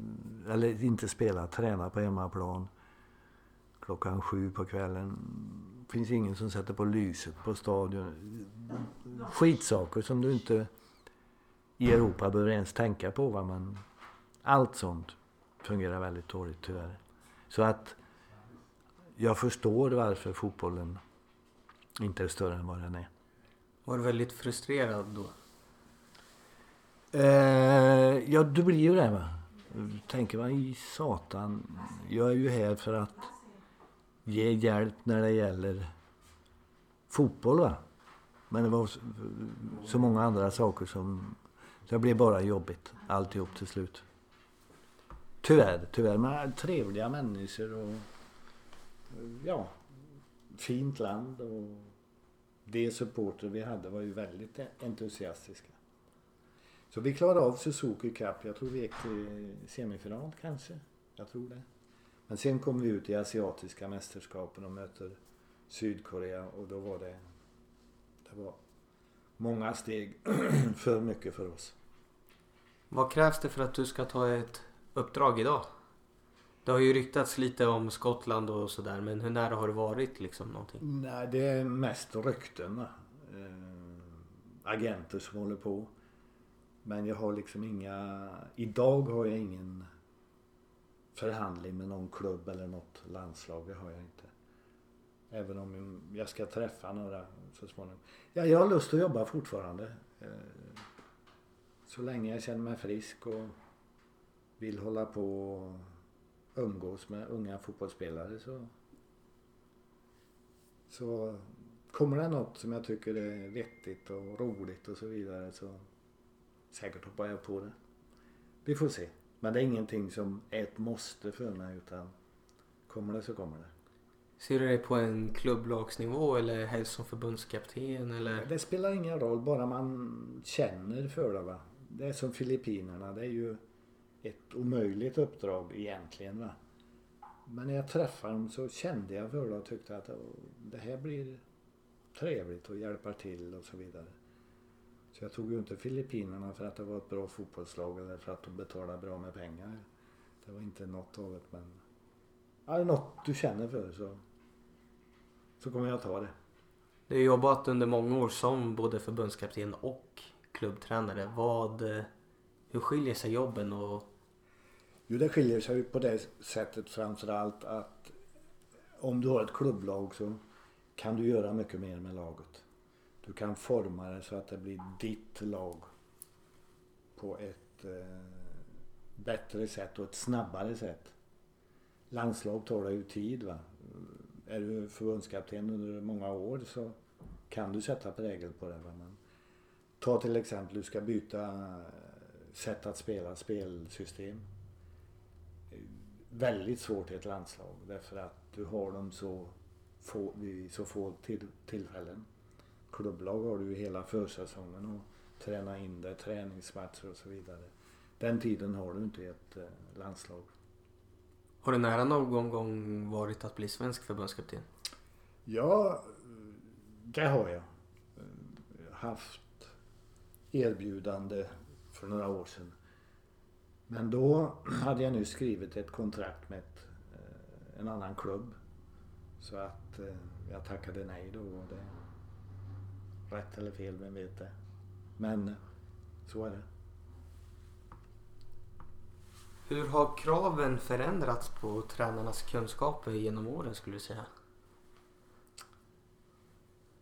Eller inte spela, träna på hemmaplan. Klockan sju på kvällen finns ingen som sätter på lyset på stadion. Skitsaker som du inte i Europa behöver ens tänka på. Va? Men allt sånt fungerar väldigt dåligt tyvärr. Så att jag förstår varför fotbollen inte är större än vad den är. Var du väldigt frustrerad då? Eh, ja, du blir ju det va. Tänker man i satan. Jag är ju här för att ge hjälp när det gäller fotboll va. Men det var så många andra saker som... Det blev bara jobbigt alltihop till slut. Tyvärr, tyvärr. Men äh, trevliga människor och ja, fint land och de supporter vi hade var ju väldigt entusiastiska. Så vi klarade av Suzuki Cup. Jag tror vi gick till semifinal kanske. Jag tror det. Men sen kom vi ut i asiatiska mästerskapen och möter Sydkorea och då var det... Det var många steg *clears throat* för mycket för oss. Vad krävs det för att du ska ta ett uppdrag idag? Det har ju ryktats lite om Skottland och sådär men hur nära har det varit liksom någonting? Nej, det är mest rykten. Eh, agenter som håller på. Men jag har liksom inga... Idag har jag ingen förhandling med någon klubb eller något landslag. Det har jag inte. Även om jag ska träffa några så småningom. Ja, jag har lust att jobba fortfarande. Eh, så länge jag känner mig frisk och vill hålla på och umgås med unga fotbollsspelare så, så kommer det något som jag tycker är vettigt och roligt och så vidare så säkert hoppar jag på det. Vi får se. Men det är ingenting som är ett måste för mig utan kommer det så kommer det. Ser du dig på en klubblagsnivå eller helst som förbundskapten eller? Det spelar ingen roll bara man känner för det va. Det är som Filippinerna. Det är ju ett omöjligt uppdrag egentligen va. Men när jag träffade dem så kände jag för det och tyckte att det här blir trevligt och hjälpa till och så vidare. Så jag tog ju inte Filippinerna för att det var ett bra fotbollslag eller för att de betalade bra med pengar. Det var inte något av det men... Ja, det är något du känner för så... Så kommer jag ta det. Du har jobbat under många år som både förbundskapten och klubbtränare. Vad... Hur skiljer sig jobben och... Jo, det skiljer sig på det sättet framförallt att om du har ett klubblag så kan du göra mycket mer med laget. Du kan forma det så att det blir ditt lag på ett eh, bättre sätt och ett snabbare sätt. Landslag tar det ju tid. Va? Är du förbundskapten under många år så kan du sätta prägel på det. Va? Men ta till exempel, du ska byta eh, sätt att spela, spelsystem. Väldigt svårt i ett landslag därför att du har dem så få, vid så få till, tillfällen klubblag har du ju hela försäsongen och träna in det, träningsmatcher och så vidare. Den tiden har du inte i ett eh, landslag. Har det nära någon gång varit att bli svensk förbundskapten? Ja, det har jag. Haft erbjudande för några år sedan. Men då hade jag nu skrivit ett kontrakt med ett, eh, en annan klubb. Så att eh, jag tackade nej då. Och det, Rätt eller fel, vem vet det. Men så är det. Hur har kraven förändrats på tränarnas kunskaper genom åren skulle du säga?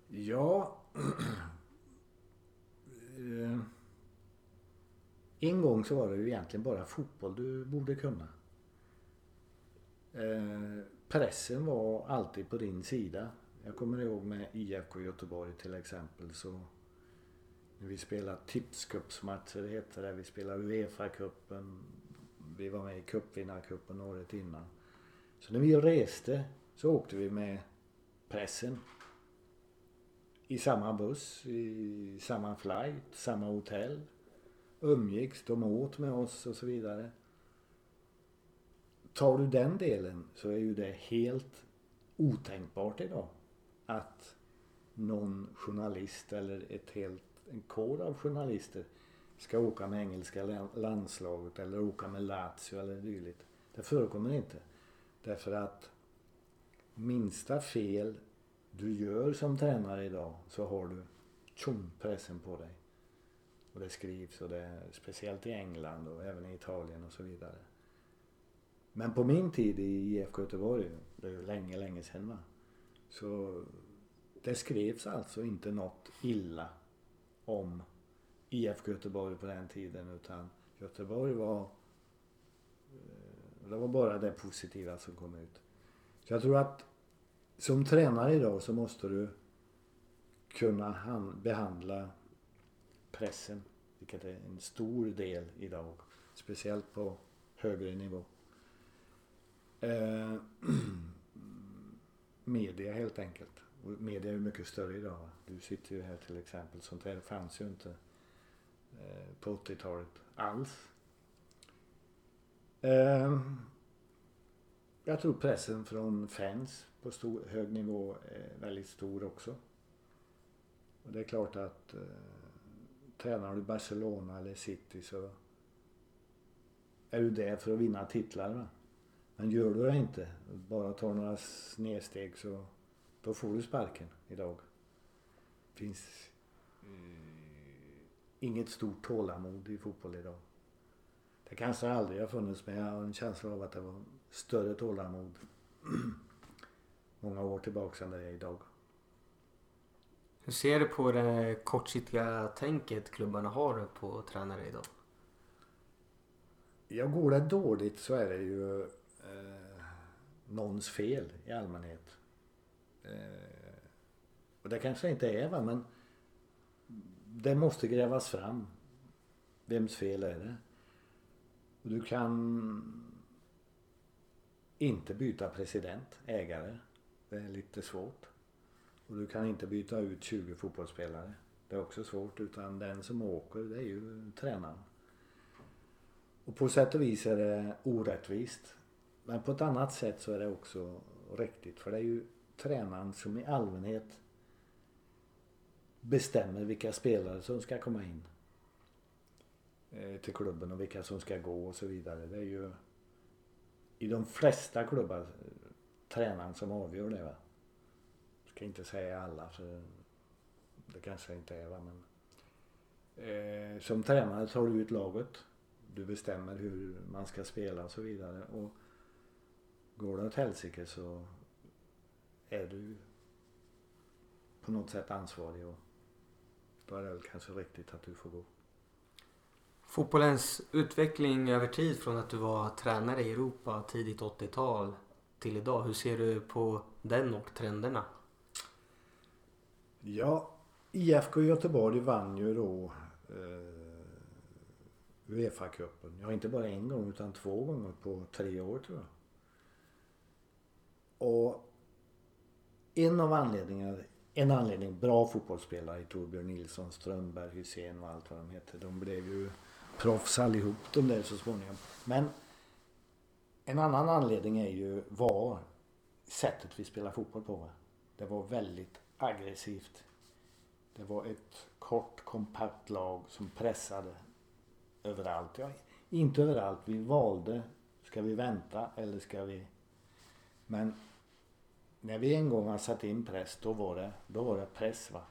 Ja... *clears throat* Eh, en gång så var det ju egentligen bara fotboll du borde kunna. Eh, pressen var alltid på din sida. Jag kommer ihåg med IFK Göteborg till exempel så när vi spelade tipscupsmatcher heter det. Vi spelade Uefa-cupen. Vi var med i cupvinnarcupen året innan. Så när vi reste så åkte vi med pressen. i samma buss, i samma flight, samma hotell. Umgicks, de åt med oss och så vidare. Tar du den delen så är ju det helt otänkbart idag. Att någon journalist eller ett helt, en kår av journalister ska åka med engelska landslaget eller åka med Lazio eller dylikt. Det förekommer inte. Därför att minsta fel du gör som tränare idag så har du tjom pressen på dig. Och det skrivs och det är speciellt i England och även i Italien och så vidare. Men på min tid i IFK Göteborg, det är ju länge, länge sedan va. Så det skrevs alltså inte något illa om IFK Göteborg på den tiden utan Göteborg var eh, det var bara det positiva som kom ut. Så jag tror att som tränare idag så måste du kunna behandla pressen, vilket är en stor del idag. Speciellt på högre nivå. Eh, *clears throat* media helt enkelt. Och media är ju mycket större idag. Du sitter ju här till exempel. Sånt här fanns ju inte eh, på 80-talet alls. Eh, jag tror pressen från fans på stor, hög nivå är väldigt stor också. Och det är klart att eh, tränar du Barcelona eller City så är du där för att vinna titlar. Va? Men gör du det inte, bara tar några snedsteg så då får du sparken idag. Det finns eh, inget stort tålamod i fotboll idag. Det kanske aldrig har funnits men jag har en känsla av att det var större tålamod *clears throat* många år tillbaka än det är idag. Hur ser du på det kortsiktiga tänket klubbarna har på tränare idag? Ja, går det dåligt så är det ju eh, någons fel i allmänhet. Eh, och det kanske inte är va, men det måste grävas fram. Vems fel är det? Och du kan inte byta president, ägare. Det är lite svårt. Och du kan inte byta ut 20 fotbollsspelare. Det är också svårt utan den som åker det är ju tränaren. Och på sätt och vis är det orättvist. Men på ett annat sätt så är det också riktigt. För det är ju tränaren som i allmänhet bestämmer vilka spelare som ska komma in eh, till klubben och vilka som ska gå och så vidare. Det är ju i de flesta klubbar eh, tränaren som avgör det. Va? Jag ska inte säga alla för det kanske inte är va men. Eh, som tränare tar du ut laget. Du bestämmer hur man ska spela och så vidare. Och går det åt helsike så är du på något sätt ansvarig och då är det väl kanske riktigt att du får gå. Fotbollens utveckling över tid från att du var tränare i Europa tidigt 80-tal till idag. Hur ser du på den och trenderna? Ja, IFK Göteborg vann ju då eh, Uefa-cupen. Ja, inte bara en gång utan två gånger på tre år tror jag. Och en av anledningarna, en anledning, bra fotbollsspelare i Torbjörn Nilsson, Strömberg, Hussein och allt vad de heter. De blev ju proffs allihop de där så småningom. Men en annan anledning är ju var sättet vi spelar fotboll på. Det var väldigt aggressivt. Det var ett kort kompakt lag som pressade överallt. Ja, inte överallt. Vi valde. Ska vi vänta eller ska vi... Men när vi en gång har satt in press då var det, då var det press va.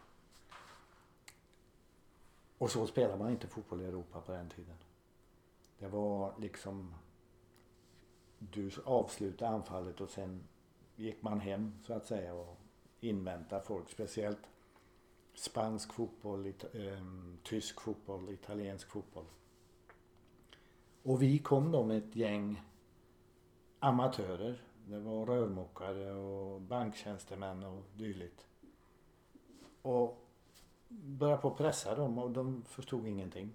Och så spelade man inte fotboll i Europa på den tiden. Det var liksom du avslutade anfallet och sen gick man hem så att säga och inväntade folk. Speciellt spansk fotboll, it, eh, tysk fotboll, italiensk fotboll. Och vi kom då med ett gäng amatörer. Det var rörmokare och banktjänstemän och dylikt. Och började på pressa dem och de förstod ingenting.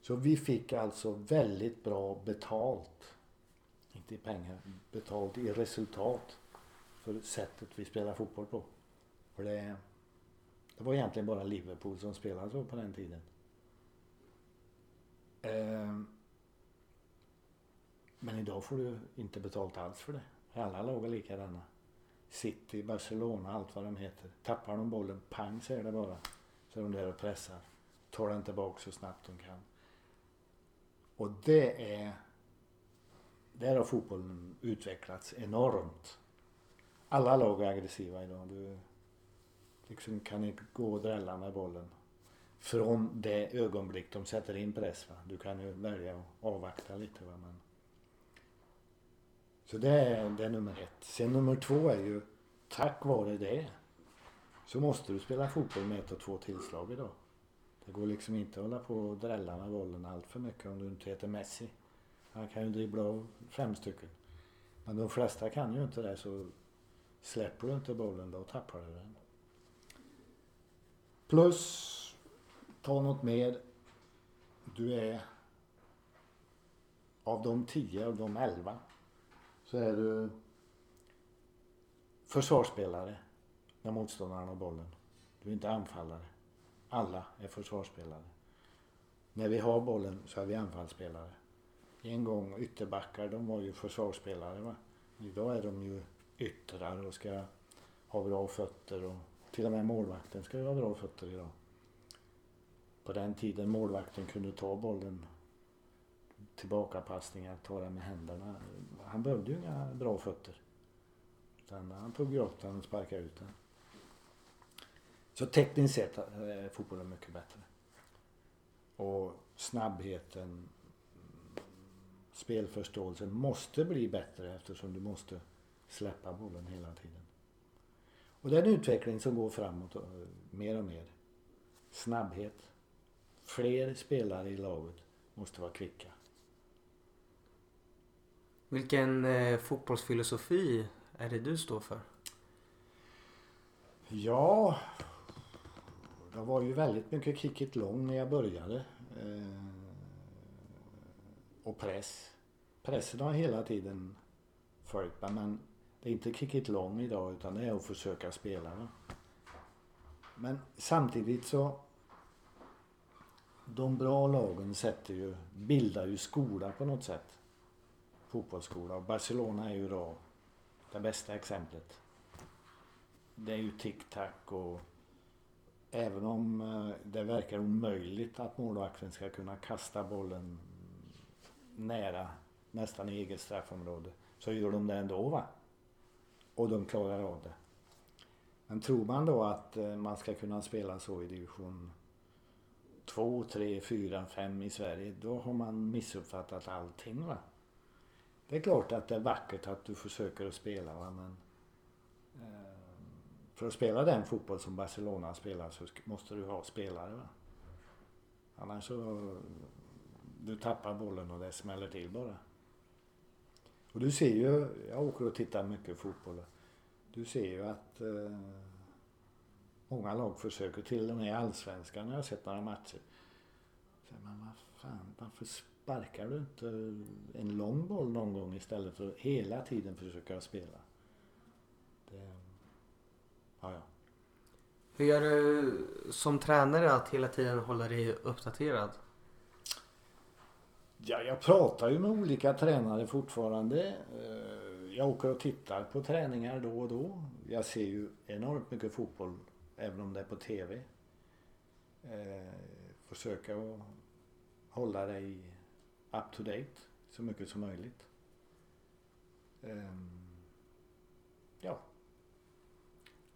Så vi fick alltså väldigt bra betalt inte i pengar, betalt i resultat för sättet vi spelar fotboll på. För det, Det var egentligen bara Liverpool som spelade så på den tiden. Ehm, men idag får du inte betalt alls för det. Alla lag är likadana. City, Barcelona, allt vad de heter. Tappar de bollen, pang säger det bara. Så är de där och pressar. Tar den tillbaka så snabbt de kan. Och det är... Där har fotbollen utvecklats enormt. Alla lag är aggressiva idag. Du liksom kan inte gå och drälla med bollen. Från det ögonblick de sätter in press. Va? Du kan ju välja att avvakta lite. Va? Men... Så det är, det är nummer ett. Sen nummer två är ju tack vare det så måste du spela fotboll med ett och två tillslag idag. Det går liksom inte att hålla på och drälla med bollen allt för mycket om du inte heter Messi. Han kan ju dribbla av fem stycken. Men de flesta kan ju inte det så släpper du inte bollen då tappar du den. Plus, ta något mer. Du är av de tio, av de elva så är du försvarsspelare när motståndaren har bollen. Du är inte anfallare. Alla är försvarsspelare. När vi har bollen så är vi anfallsspelare. En gång ytterbackar, de var ju försvarsspelare. Va? Idag är de ju yttrar och ska ha bra fötter och till och med målvakten ska ju ha bra fötter idag. På den tiden målvakten kunde ta bollen tillbakapassningar, ta den med händerna. Han behövde ju inga bra fötter. Utan han tog ju upp den och sparkade ut den. Så tekniskt sett eh, är fotbollen mycket bättre. Och snabbheten, spelförståelsen måste bli bättre eftersom du måste släppa bollen hela tiden. Och det är en utveckling som går framåt eh, mer och mer. Snabbhet. Fler spelare i laget måste vara kvicka. Vilken eh, fotbollsfilosofi är det du står för? Ja, det var ju väldigt mycket kick it long när jag började. Eh, och press. Pressen har hela tiden följt mig men det är inte kick it long idag utan det är att försöka spela. Va? Men samtidigt så de bra lagen sätter ju, bildar ju skola på något sätt. Fotbollsskola och Barcelona är ju då det bästa exemplet. Det är ju tic-tac och även om eh, det verkar omöjligt att målvakten ska kunna kasta bollen nära nästan i eget straffområde så gör de det ändå va. Och de klarar av det. Men tror man då att eh, man ska kunna spela så i division 2, 3, 4, 5 i Sverige då har man missuppfattat allting va. Det är klart att det är vackert att du försöker att spela va? men eh, för att spela den fotboll som Barcelona spelar så måste du ha spelare. Va? Annars så du tappar bollen och det smäller till bara. Och du ser ju, jag åker och tittar mycket fotboll. Du ser ju att eh, många lag försöker, till och med i Allsvenskan har jag sett några matcher. Men vad fan, varför sparkar du inte en lång boll någon gång istället för att hela tiden försöka spela? Det, ja, ja. Hur gör du som tränare att hela tiden hålla dig uppdaterad? Ja, jag pratar ju med olika tränare fortfarande. Eh, jag åker och tittar på träningar då och då. Jag ser ju enormt mycket fotboll även om det är på TV. Eh, försöka att hålla dig up to date så mycket som möjligt. Ehm, ja.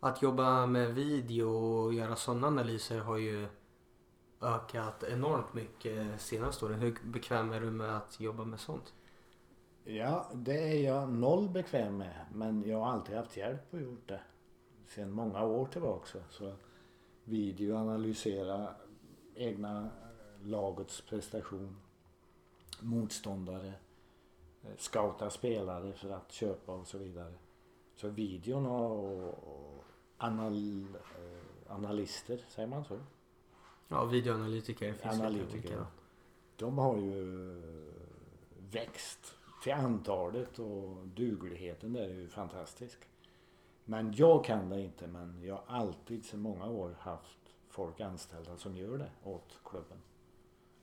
Att jobba med video och göra sådana analyser har ju ökat enormt mycket senaste åren. Hur bekväm är du med att jobba med sånt? Ja, det är jag noll bekväm med. Men jag har alltid haft hjälp och gjort det. Sedan många år tillbaka. Så video, analysera egna lagets prestation. Motståndare. Scouta spelare för att köpa och så vidare. Så videon och anal, analyster, säger man så? Ja, videoanalytiker finns Analytiker. det De har ju växt till antalet och dugligheten där är ju fantastisk. Men jag kan det inte men jag har alltid sedan många år haft folk anställda som gör det åt klubben.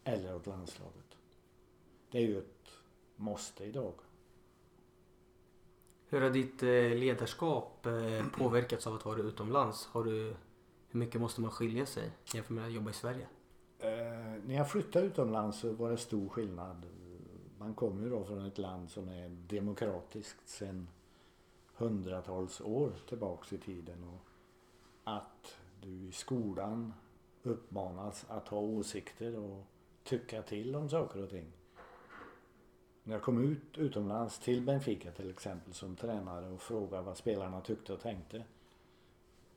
Eller åt landslaget. Det är ju ett måste idag. Hur har ditt eh, ledarskap eh, påverkats av att vara utomlands? Har du, hur mycket måste man skilja sig jämfört med att jobba i Sverige? Eh, när jag flyttade utomlands så var det stor skillnad. Man kommer ju då från ett land som är demokratiskt sedan hundratals år tillbaks i tiden. Och att du i skolan uppmanas att ha åsikter och tycka till om saker och ting. När jag kom ut utomlands till Benfica till exempel som tränare och frågade vad spelarna tyckte och tänkte.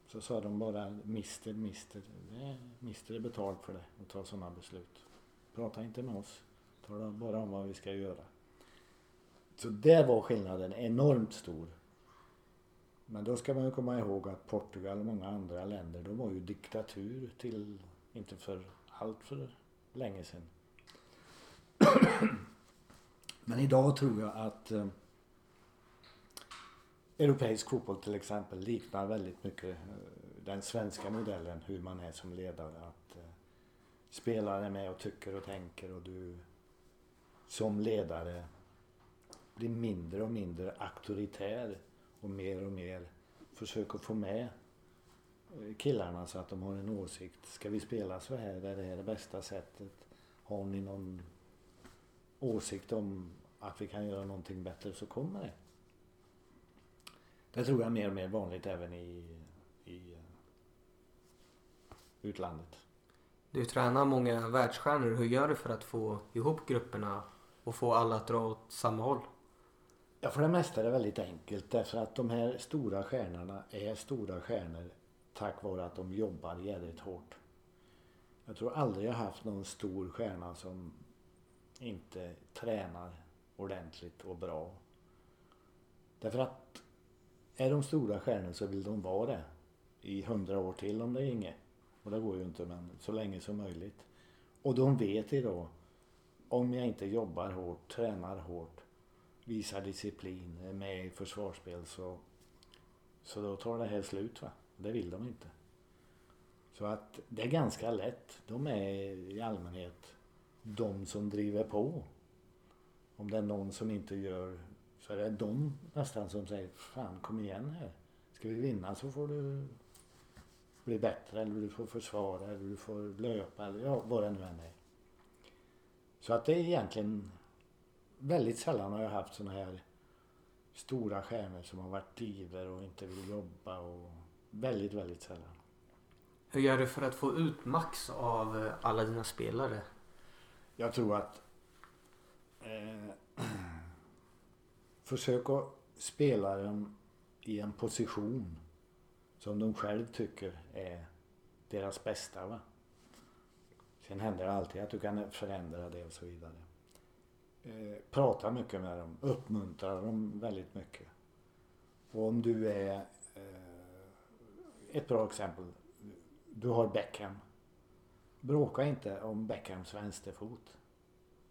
Så sa de bara Mister, Mister. Nej, Mister är betalt för det att ta sådana beslut. Prata inte med oss. Tala bara om vad vi ska göra. Så där var skillnaden enormt stor. Men då ska man ju komma ihåg att Portugal och många andra länder de var ju diktatur till inte för allt för länge sedan. Men idag tror jag att eh, europeisk fotboll till exempel liknar väldigt mycket eh, den svenska modellen hur man är som ledare. Att eh, spelare är med och tycker och tänker och du som ledare blir mindre och mindre auktoritär och mer och mer försöker få med eh, killarna så att de har en åsikt. Ska vi spela så här? Är det här det bästa sättet? Har ni någon åsikt om att vi kan göra någonting bättre så kommer det. Det tror jag är mer och mer vanligt även i, i uh, utlandet. Du tränar många världsstjärnor. Hur gör du för att få ihop grupperna och få alla att dra åt samma håll? Ja, för det mesta är det väldigt enkelt därför att de här stora stjärnorna är stora stjärnor tack vare att de jobbar jädrigt hårt. Jag tror aldrig jag haft någon stor stjärna som inte tränar ordentligt och bra. Därför att är de stora stjärnor så vill de vara det i hundra år till om det är inget. Och det går ju inte men så länge som möjligt. Och de vet idag om jag inte jobbar hårt, tränar hårt, visar disciplin, är med i försvarsspel så, så då tar det här slut. Va? Det vill de inte. Så att det är ganska lätt. De är i allmänhet de som driver på. Om det är någon som inte gör så är det de nästan som säger Fan kom igen här. Ska vi vinna så får du bli bättre eller du får försvara eller du får löpa eller ja, vad det nu än är. Så att det är egentligen väldigt sällan har jag haft såna här stora stjärnor som har varit diver och inte vill jobba och väldigt, väldigt sällan. Hur gör du för att få ut max av eh, alla dina spelare? Jag tror att eh, försök att spela dem i en position som de själv tycker är deras bästa. Va? Sen händer det alltid att du kan förändra det och så vidare. Eh, prata mycket med dem, uppmuntra dem väldigt mycket. Och om du är eh, ett bra exempel. Du har Beckham. Bråka inte om Beckhams vänsterfot.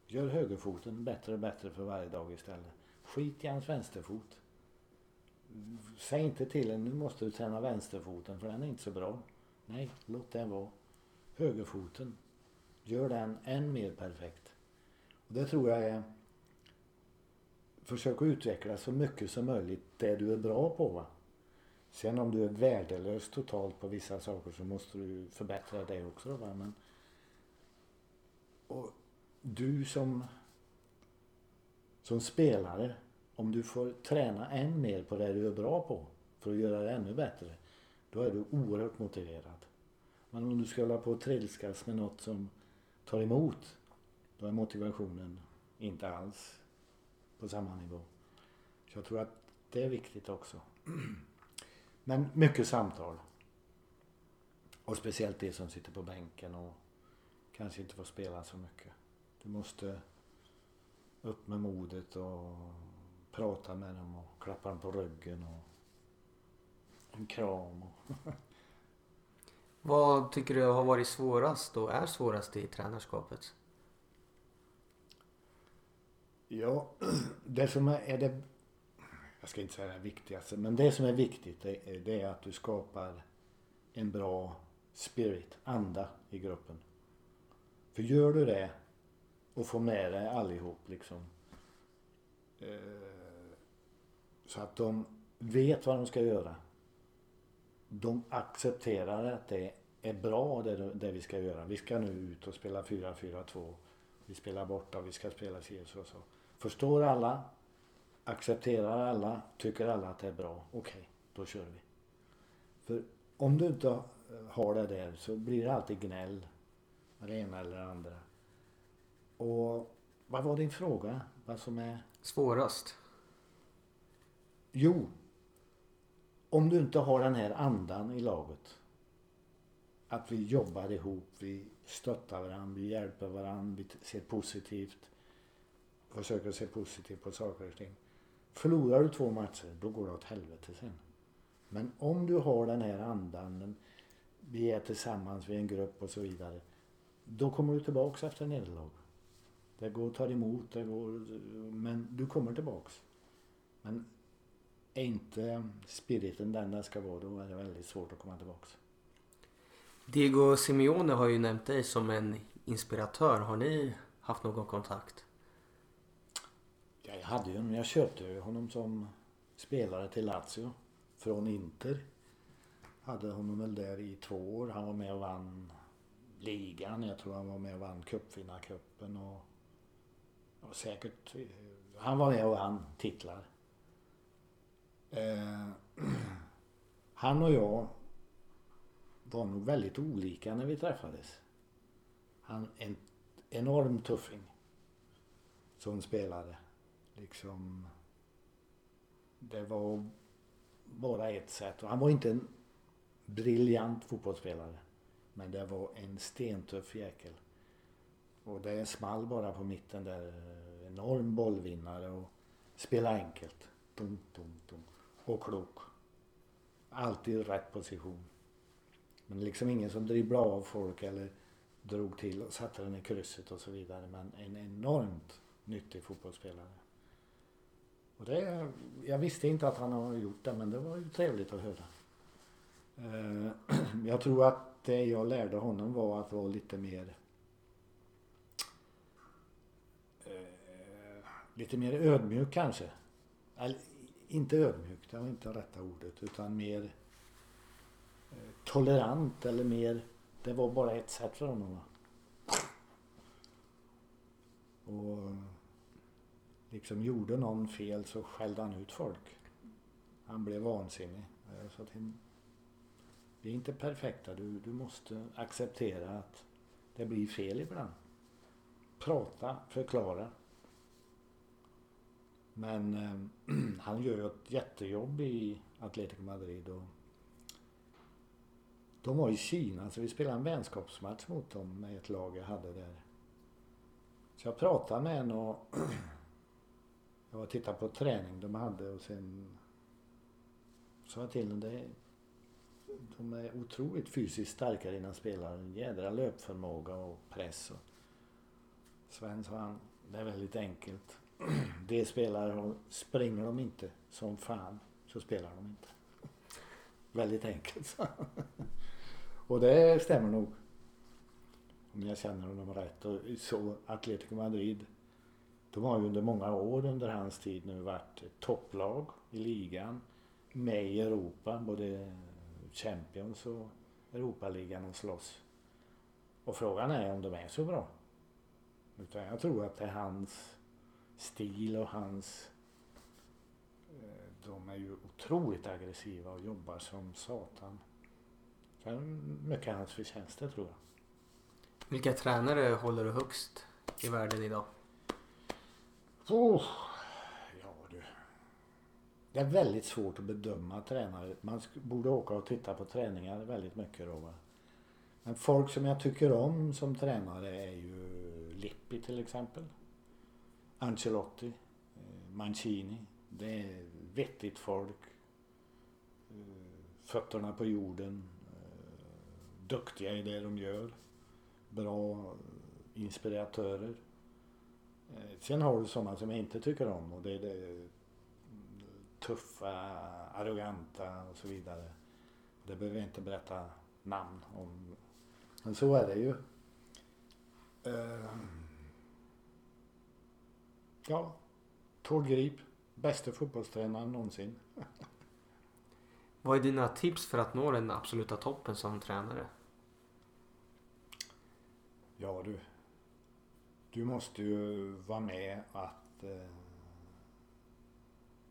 Gör högerfoten bättre och bättre för varje dag istället. Skit i hans vänsterfot. Säg inte till en nu måste du träna vänsterfoten för den är inte så bra. Nej, låt den vara. Högerfoten. Gör den än mer perfekt. Och det tror jag är Försök att utveckla så mycket som möjligt det du är bra på. Va? Sen om du är värdelös totalt på vissa saker så måste du förbättra det också. Va? Men, och du som, som spelare, om du får träna än mer på det du är bra på för att göra det ännu bättre, då är du oerhört motiverad. Men om du ska hålla på och trilskas med något som tar emot, då är motivationen inte alls på samma nivå. Så jag tror att det är viktigt också. Men mycket samtal. Och speciellt det som sitter på bänken och kanske inte får spela så mycket. Du måste upp med modet och prata med dem och klappa dem på ryggen och en kram. Och *laughs* Vad tycker du har varit svårast och är svårast i tränarskapet? Ja, *clears throat* det som är det jag ska inte säga det viktigaste, men det som är viktigt det är, det är att du skapar en bra spirit, anda i gruppen. För gör du det och får med dig allihop liksom. Eh, så att de vet vad de ska göra. De accepterar att det är bra det, det vi ska göra. Vi ska nu ut och spela 4-4-2. Vi spelar borta och vi ska spela si och så. Förstår alla, accepterar alla, tycker alla att det är bra. Okej, okay, då kör vi. För om du inte har det där så blir det alltid gnäll. Det ena eller det andra. Och vad var din fråga? Vad som är... Svårast? Jo. Om du inte har den här andan i laget. Att vi jobbar ihop, vi stöttar varandra, vi hjälper varandra, vi ser positivt. Försöker se positivt på saker och ting. Förlorar du två matcher, då går det åt helvete sen. Men om du har den här andan, vi är tillsammans, vi är en grupp och så vidare. Då kommer du tillbaks efter nederlag. Det går att ta emot, det går, men du kommer tillbaks. Men är inte spiriten den den ska vara, då är det väldigt svårt att komma tillbaks. Diego Simeone har ju nämnt dig som en inspiratör. Har ni haft någon kontakt? Jag hade ju Jag köpte honom som spelare till Lazio från Inter. Hade honom väl där i två år. Han var med och vann ligan. Jag tror han var med och vann cupvinnarcupen och, och säkert. Han var med och vann titlar. Eh, *clears throat* han och jag var nog väldigt olika när vi träffades. Han en enorm tuffing. Som spelare. Liksom. Det var bara ett sätt. Och han var inte en briljant fotbollsspelare. Men det var en stentuff jäkel. Och det small bara på mitten där. Enorm bollvinnare och spela enkelt. Dum, dum, dum. Och klok. Alltid rätt position. Men liksom ingen som dribblade av folk eller drog till och satte den i krysset och så vidare. Men en enormt nyttig fotbollsspelare. Och det, jag visste inte att han har gjort det men det var ju trevligt att höra. Eh, *clears throat* jag tror att det jag lärde honom var att vara lite mer eh, lite mer ödmjuk kanske. Eller, inte ödmjuk, det var inte rätta ordet utan mer eh, tolerant eller mer det var bara ett sätt för honom. Och liksom gjorde någon fel så skällde han ut folk. Han blev vansinnig. Jag sa till vi är inte perfekta. Du, du måste acceptera att det blir fel ibland. Prata, förklara. Men eh, *clears throat* han gör ju ett jättejobb i Atletico Madrid. Och de var i Kina så vi spelade en vänskapsmatch mot dem med ett lag jag hade där. Så jag pratade med en och *clears throat* jag var och tittade på träning de hade och sen sa jag till dem det de är otroligt fysiskt starka dina spelare. En jädra löpförmåga och press. Och Sven sa han, det är väldigt enkelt. *clears throat* De spelare springer de inte som fan så spelar de inte. Väldigt enkelt *laughs* Och det stämmer nog. Om jag känner honom rätt. Och så Atletico Madrid. De har ju under många år under hans tid nu varit topplag i ligan. Med i Europa. Både Champions och Europaligan och slåss. Och frågan är om de är så bra. Utan jag tror att det är hans stil och hans... Eh, de är ju otroligt aggressiva och jobbar som satan. Det är mycket hans förtjänster tror jag. Vilka tränare håller du högst i världen idag? Oh, det är väldigt svårt att bedöma tränare. Man borde åka och titta på träningar väldigt mycket då. Va? Men folk som jag tycker om som tränare är ju Lippi till exempel. Ancelotti. Eh, Mancini. Det är vettigt folk. Eh, fötterna på jorden. Eh, duktiga i det de gör. Bra inspiratörer. Sen har du sådana som jag inte tycker om och det är det tuffa, arroganta och så vidare. Det behöver jag inte berätta namn om. Men så är det ju. Uh, ja, Tord Grip, bästa fotbollstränaren någonsin. *laughs* Vad är dina tips för att nå den absoluta toppen som tränare? Ja du. Du måste ju vara med att eh,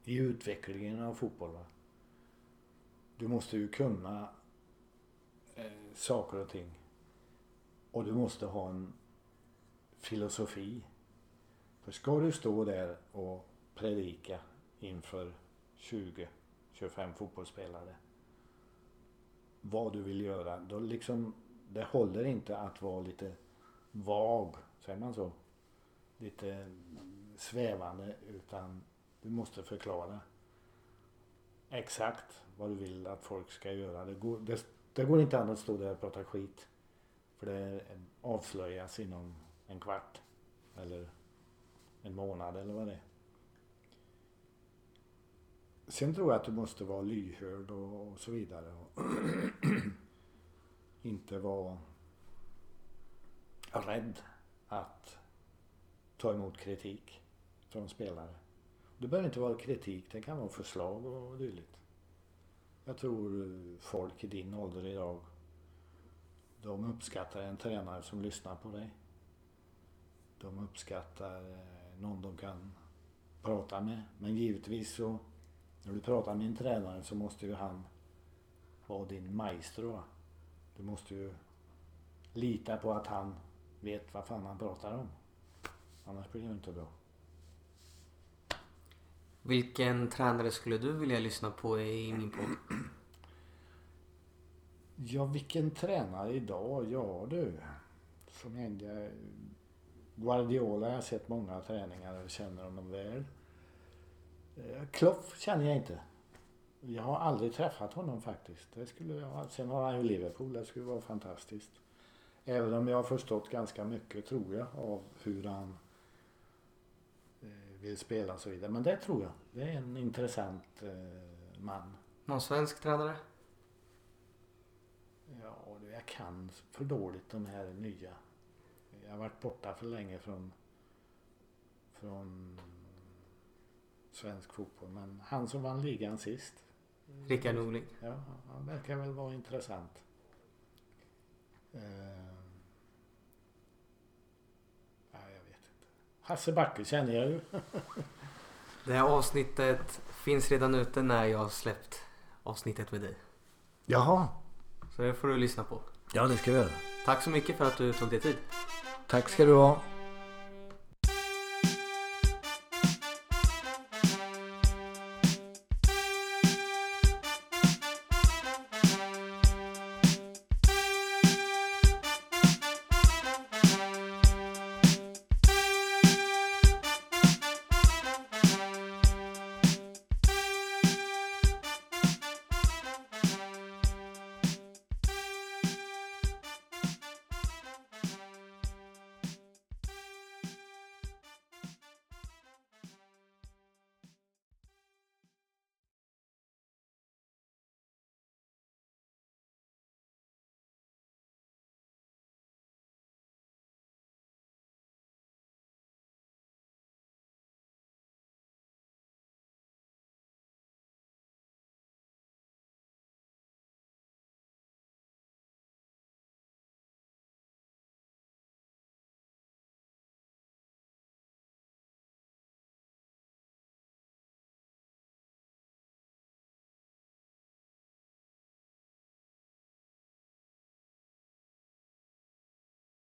i utvecklingen av fotboll. Va? Du måste ju kunna eh, saker och ting. Och du måste ha en filosofi. För ska du stå där och predika inför 20-25 fotbollsspelare vad du vill göra, då liksom det håller inte att vara lite vag, säger man så? Lite svävande utan du måste förklara exakt vad du vill att folk ska göra. Det går, det, det går inte an att stå där och prata skit. För det avslöjas inom en kvart. Eller en månad eller vad det är. Sen tror jag att du måste vara lyhörd och, och så vidare. Och *clears throat* inte vara rädd att ta emot kritik från spelare. Det behöver inte vara kritik, det kan vara förslag och dylikt. Jag tror eh, folk i din ålder idag, de uppskattar en tränare som lyssnar på dig. De uppskattar eh, någon de kan prata med. Men givetvis så, när du pratar med en tränare så måste ju han vara din maestro. Du måste ju lita på att han vet vad fan han pratar om. Annars blir det inte bra. Vilken tränare skulle du vilja lyssna på i min podd? Ja, vilken tränare idag? Ja du. Som jag, Guardiola har jag sett många träningar och känner honom väl. Eh, Klopp känner jag inte. Jag har aldrig träffat honom faktiskt. Det skulle jag, sen har han ju Liverpool. Det skulle vara fantastiskt. Även om jag har förstått ganska mycket, tror jag, av hur han vill spela och så vidare. Men det tror jag. Det är en intressant eh, man. Någon svensk tränare? Ja, jag kan för dåligt de här nya. Jag har varit borta för länge från, från svensk fotboll. Men han som vann ligan sist. Rickard Norling. Ja, han verkar väl vara intressant. Eh, Hasse Backe känner jag ju. *laughs* det här avsnittet finns redan ute när jag har släppt avsnittet med dig. Jaha. Så det får du lyssna på. Ja, det ska vi göra. Tack så mycket för att du tog dig tid. Tack ska du ha.